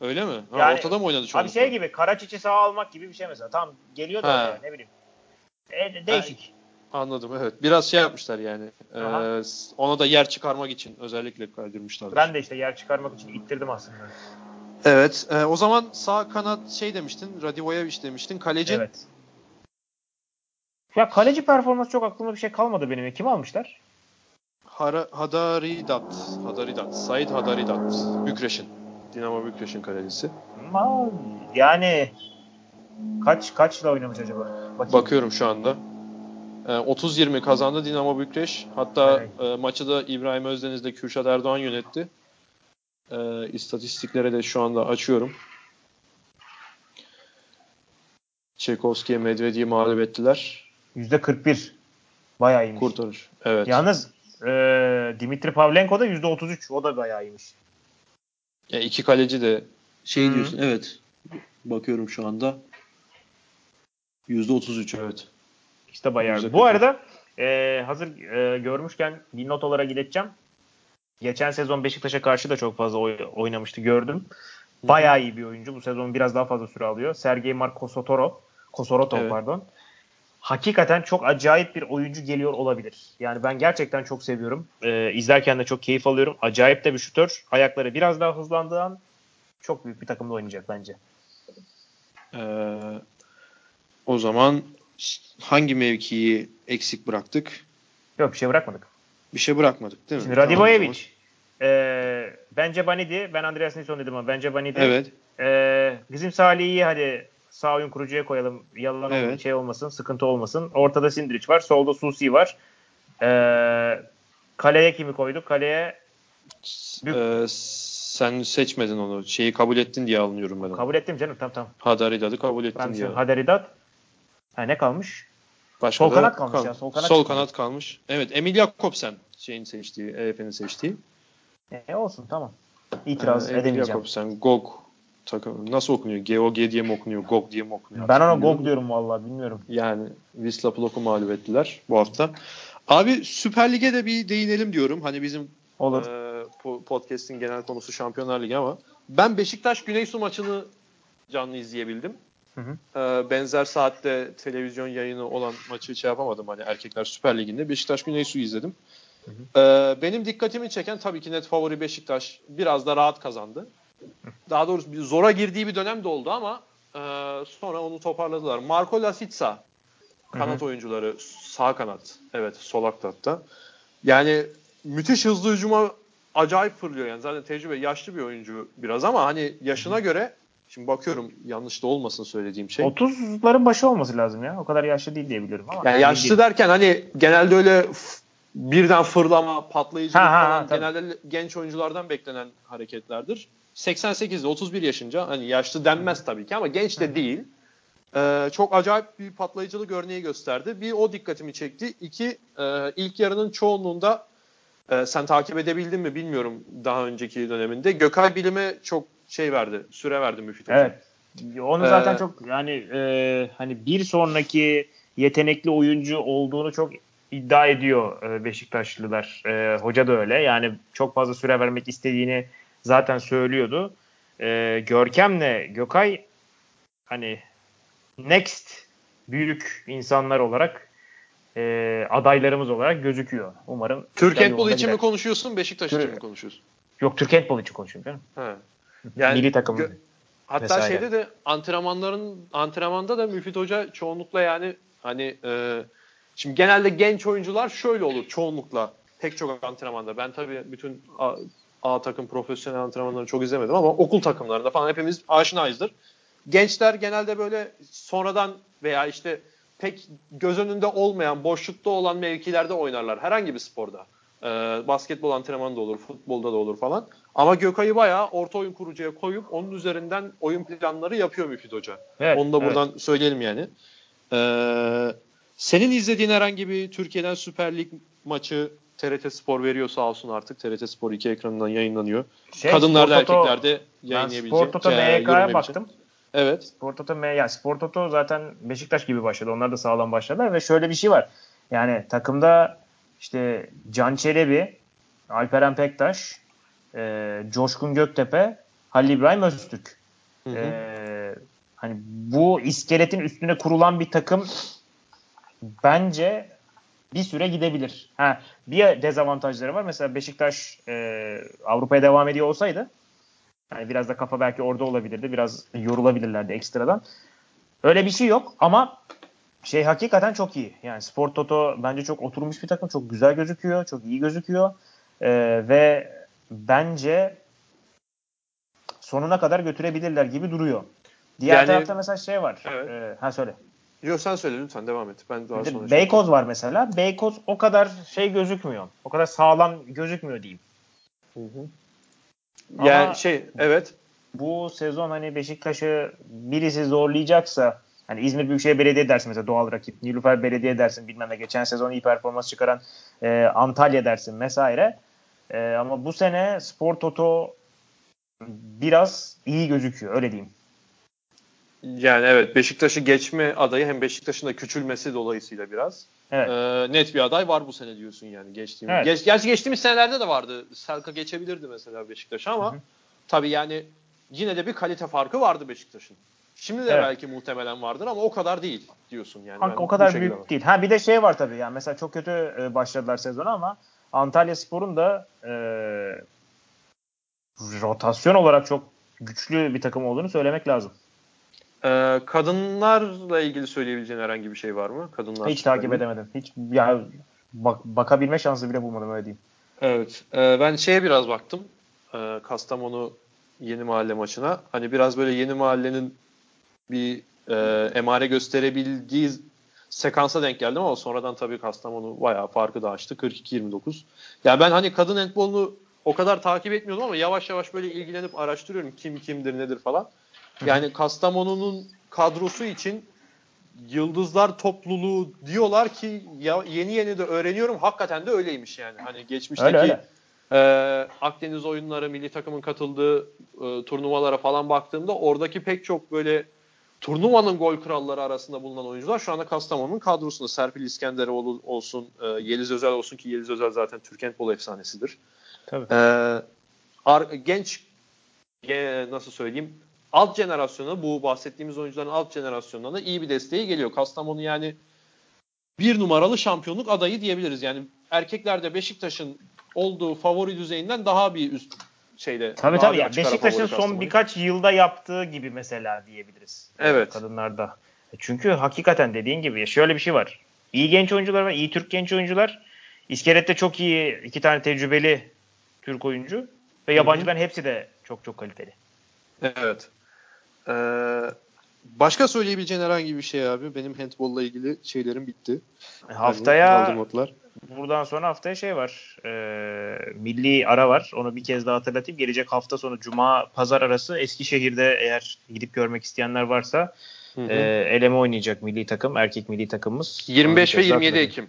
Öyle mi? Ha, Yani- ortada mı oynadı şu Abi şey gibi Karaçiç'i sağa almak gibi bir şey mesela. Tam geliyor da oraya, ne bileyim. E, de- değişik. Anladım evet. Biraz şey yapmışlar yani. E, Aha. ona da yer çıkarmak için özellikle kaydırmışlar. Ben de işte yer çıkarmak için ittirdim aslında. Evet. e, o zaman sağ kanat şey demiştin. Radivojevic demiştin. Kaleci Evet. Ya kaleci performansı çok aklımda bir şey kalmadı benim. Kim almışlar? Hara- Hadaridat. Hadaridat. Said Hadaridat. Bükreş'in. Dinamo Bükreş'in kalecisi. Ama yani kaç kaçla oynamış acaba? Bakayım. Bakıyorum şu anda. E, 30-20 kazandı Dinamo Bükreş. Hatta Evet. e, maçı da İbrahim Özdeniz ile Kürşat Erdoğan yönetti. E, istatistiklere de şu anda açıyorum. Çekovski'ye Medvedev'i mağlup ettiler. %41. Bayağı iyiymiş. Kurtarır. Evet. Yalnız e, Dimitri Pavlenko da %33. O da bayağı iyiymiş. Ya iki kaleci de şey Hı. diyorsun. Evet. Bakıyorum şu anda. %33 evet. İşte bayağı. Bu arada e, hazır e, görmüşken bir not olarak ileteceğim. Geçen sezon Beşiktaş'a karşı da çok fazla oy- oynamıştı gördüm. Bayağı iyi bir oyuncu. Bu sezon biraz daha fazla süre alıyor. Sergey Mark Kosotoro. Kosoroto Evet. pardon. Hakikaten çok acayip bir oyuncu geliyor olabilir. Yani ben gerçekten çok seviyorum. E, izlerken de çok keyif alıyorum. Acayip de bir şutör. Ayakları biraz daha hızlandığı an çok büyük bir takımda oynayacak bence. Ee, o zaman hangi mevkiyi eksik bıraktık? Yok bir şey bırakmadık. Bir şey bırakmadık değil mi? Şimdi Radivojevic. E, bence Banidi. Ben Andreas Nilsson dedim ama bence Banidi. Evet. Ee, bizim Salih'i hadi sağ oyun kurucuya koyalım. Yalan Evet. olmasın, şey olmasın, sıkıntı olmasın. Ortada Sindric var. Solda Susi var. Ee, kaleye kimi koyduk? Kaleye Büyük- Ee, sen seçmedin onu. Şeyi kabul ettin diye anlıyorum ben onu. kabul ettim canım. Tamam tamam. Hadaridat'ı kabul ettin Ben diye. şu Haderidat. Ha ne kalmış? Başka Sol kanat kalmış kal- ya, sol kanat sol kanat kalmış. Evet. Emil Jakobsen şeyin seçtiği, EF'nin seçtiği. E, olsun tamam. İtiraz Ee, Emil edemeyeceğim. Jakobsen, Gog takım nasıl okunuyor? GOG diye mi okunuyor? Gog diye mi okunuyor? Ben ona. Gog diyorum vallahi bilmiyorum. Yani Wisla Plok'u mağlup ettiler bu hafta. Abi Süper Lig'e de bir değinelim diyorum. Hani bizim Olur. e, po- podcast'in genel konusu Şampiyonlar Ligi ama ben Beşiktaş Güneysu maçını canlı izleyebildim. Hı hı. E, benzer saatte televizyon yayını olan maçı şey yapamadım hani Erkekler Süper Ligi'nde. Beşiktaş Güneysu'yu izledim. E, benim dikkatimi çeken tabii ki net favori Beşiktaş biraz da rahat kazandı. Daha doğrusu bir zora girdiği bir dönem de oldu ama e, sonra onu toparladılar. Marco Lasica kanat oyuncuları sağ kanat. Evet sol hatta. Yani müthiş hızlı hücuma acayip fırlıyor yani. Zaten tecrübe yaşlı bir oyuncu biraz ama hani yaşına göre şimdi bakıyorum yanlış da olmasın söylediğim şey. 30'ların başı olması lazım ya. O kadar yaşlı değil diye biliyorum ama. Yani yaşlı derken hani genelde öyle birden fırlama, patlayıcılık Ha, ha, ha, tabii. genelde genç oyunculardan beklenen hareketlerdir. 88'de 31 yaşınca hani yaşlı denmez tabii ki ama genç de değil. Ee, çok acayip bir patlayıcılık örneği gösterdi. Bir o dikkatimi çekti. İki e, ilk yarının çoğunluğunda e, sen takip edebildin mi bilmiyorum daha önceki döneminde. Gökay Bilim'e çok şey verdi, süre verdi Müfit Hoca. Evet. Onu zaten Ee, çok yani e, hani bir sonraki yetenekli oyuncu olduğunu çok iddia ediyor e, Beşiktaşlılar. E, hoca da öyle. Yani çok fazla süre vermek istediğini zaten söylüyordu. E, Görkem'le Gökay hani next büyük insanlar olarak e, adaylarımız olarak gözüküyor. Umarım Türk yolunda için mi gider. konuşuyorsun, Beşiktaş Türk- için mi konuşuyorsun? Yok Türk handball için konuşuyorum canım. He. Milli takım. gö- hatta vesaire. şeyde de antrenmanların antrenmanda da Müfit Hoca çoğunlukla yani hani e, Şimdi genelde genç oyuncular şöyle olur çoğunlukla pek çok antrenmanda. Ben tabii bütün A, A takım profesyonel antrenmanları çok izlemedim ama okul takımlarında falan hepimiz aşinayızdır. Gençler genelde böyle sonradan veya işte pek göz önünde olmayan, boşlukta olan mevkilerde oynarlar. Herhangi bir sporda. Ee, basketbol antrenmanı da olur, futbolda da olur falan. Ama Gökay'ı bayağı orta oyun kurucuya koyup onun üzerinden oyun planları yapıyor Müfit Hoca. Evet, Onu da evet. buradan söyleyelim yani. Ee, senin izlediğin herhangi bir Türkiye'den Süper Lig maçı TRT Spor veriyor sağ olsun artık. TRT Spor 2 ekranından yayınlanıyor. Şey, Kadınlarda Spor erkeklerde Ben yayınlayabilecek. Spor Toto MYK'ya yorumlayabilecek. baktım. Evet. Spor Toto, yani Spor Toto zaten Beşiktaş gibi başladı. Onlar da sağlam başladılar ve şöyle bir şey var. Yani takımda işte Can Çelebi, Alperen Pektaş, e, Coşkun Göktepe, Halil İbrahim Öztürk. Hı hı. E, hani bu iskeletin üstüne kurulan bir takım bence bir süre gidebilir. Ha, bir dezavantajları var. Mesela Beşiktaş e, Avrupa'ya devam ediyor olsaydı yani biraz da kafa belki orada olabilirdi. Biraz yorulabilirlerdi ekstradan. Öyle bir şey yok ama şey hakikaten çok iyi. Yani Sport Toto bence çok oturmuş bir takım. Çok güzel gözüküyor. Çok iyi gözüküyor. Ee, ve bence sonuna kadar götürebilirler gibi duruyor. Diğer Yani- tarafta mesela şey var. Evet. Ee, ha söyle. Yok sen söyle lütfen devam et. Ben daha sonra. Beykoz var mesela. Beykoz o kadar şey gözükmüyor. O kadar sağlam gözükmüyor diyeyim. Hı hı. Ama- Yani şey evet. bu sezon hani Beşiktaş'ı birisi zorlayacaksa hani İzmir Büyükşehir Belediye dersin mesela doğal rakip. Nilüfer Belediye dersin bilmem ne. Geçen sezon iyi performans çıkaran e, Antalya dersin vesaire. E, ama bu sene Spor Toto biraz iyi gözüküyor öyle diyeyim. Yani evet Beşiktaş'ı geçme adayı hem Beşiktaş'ın da küçülmesi dolayısıyla biraz. Evet. Ee, net bir aday var bu sene diyorsun yani geçtiğimiz. Evet. Geç, gerçi geçtiğimiz senelerde de vardı. Selka geçebilirdi mesela Beşiktaş ama Hı hı. tabii yani yine de bir kalite farkı vardı Beşiktaş'ın. Şimdi de Evet. belki muhtemelen vardır ama o kadar değil diyorsun yani. Kanka o kadar büyük bakıyorum. değil. Ha bir de şey var tabii yani mesela çok kötü e, başladılar sezona ama Antalya Spor'un da e, rotasyon olarak çok güçlü bir takım olduğunu söylemek lazım. Ee, kadınlarla ilgili söyleyebileceğin herhangi bir şey var mı? Kadınlar Hiç takip edemedim. Hiç ya bak, bakabilme şansı bile bulmadım öyle diyeyim. Evet. e, ben şeye biraz baktım. E, Kastamonu Yeni Mahalle maçına. Hani biraz böyle Yeni Mahalle'nin bir e, emare gösterebildiği sekansa denk geldim ama sonradan tabii Kastamonu bayağı farkı da açtı. 42-29. Ya ben hani kadın handbolunu o kadar takip etmiyordum ama yavaş yavaş böyle ilgilenip araştırıyorum kim kimdir nedir falan. Yani Kastamonu'nun kadrosu için yıldızlar topluluğu diyorlar ki ya yeni yeni de öğreniyorum hakikaten de öyleymiş yani. Hani geçmişteki Öyle öyle. ee, Akdeniz oyunları milli takımın katıldığı e, turnuvalara falan baktığımda oradaki pek çok böyle turnuvanın gol kralları arasında bulunan oyuncular şu anda Kastamonu'nun kadrosunda. Serpil İskenderoğlu olsun, e, Yeliz Özel olsun ki Yeliz Özel zaten Türk handbol efsanesidir. Tabii. Ee, ar- genç ge- nasıl söyleyeyim alt jenerasyona bu bahsettiğimiz oyuncuların alt jenerasyonuna da iyi bir desteği geliyor. Kastamonu yani bir numaralı şampiyonluk adayı diyebiliriz. Yani erkeklerde Beşiktaş'ın olduğu favori düzeyinden daha bir üst şeyde. Tabii tabii. bir Ya açık ara Beşiktaş'ın son Kastamonu. birkaç yılda yaptığı gibi mesela diyebiliriz. Evet. Kadınlarda. E Çünkü hakikaten dediğin gibi şöyle bir şey var. İyi genç oyuncular var. iyi Türk genç oyuncular. İskelette çok iyi iki tane tecrübeli Türk oyuncu. Ve yabancıların hepsi de çok çok kaliteli. Evet. Ee, başka söyleyebileceğin herhangi bir şey abi? Benim handbolla ilgili şeylerim bitti. E, Haftaya notlar. buradan sonra haftaya şey var. E, milli ara var. Onu bir kez daha hatırlatayım. Gelecek hafta sonu Cuma Pazar arası Eskişehir'de eğer gidip görmek isteyenler varsa Hı hı. e, eleme oynayacak milli takım. Erkek milli takımımız. Onu 25 bir ve kez daha 27 hatırlatayım. Ekim.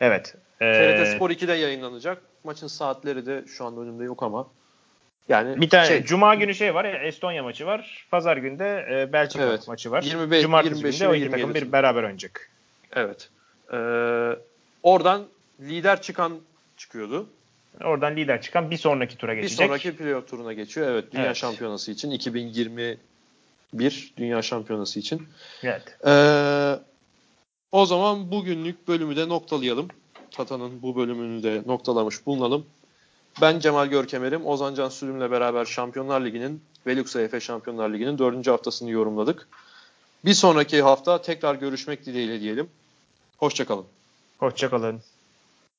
Evet. E, TRT Spor 2'de yayınlanacak. Maçın saatleri de şu anda önümde yok ama. Yani bir tane şey, Cuma günü şey var. Estonya maçı var. Pazar günü de e, Belçika Evet. maçı var. 25 Cumartesi 25 günü de o iki takım 27'si. bir beraber oynayacak. Evet. Ee, oradan lider çıkan çıkıyordu. Oradan lider çıkan bir sonraki tura Bir geçecek. sonraki playoff turuna geçiyor. Evet. Dünya Evet. Şampiyonası için 2021 Dünya Şampiyonası için. Evet. Ee, o zaman bugünlük bölümü de noktalayalım. Tata'nın bu bölümünü de noktalamış bulunalım. Ben Cemal Görkemer'im. Ozan Can Sürüm'le beraber Şampiyonlar Ligi'nin ve Luxa Efe Şampiyonlar Ligi'nin dördüncü haftasını yorumladık. Bir sonraki hafta tekrar görüşmek dileğiyle diyelim. Hoşçakalın. Hoşçakalın.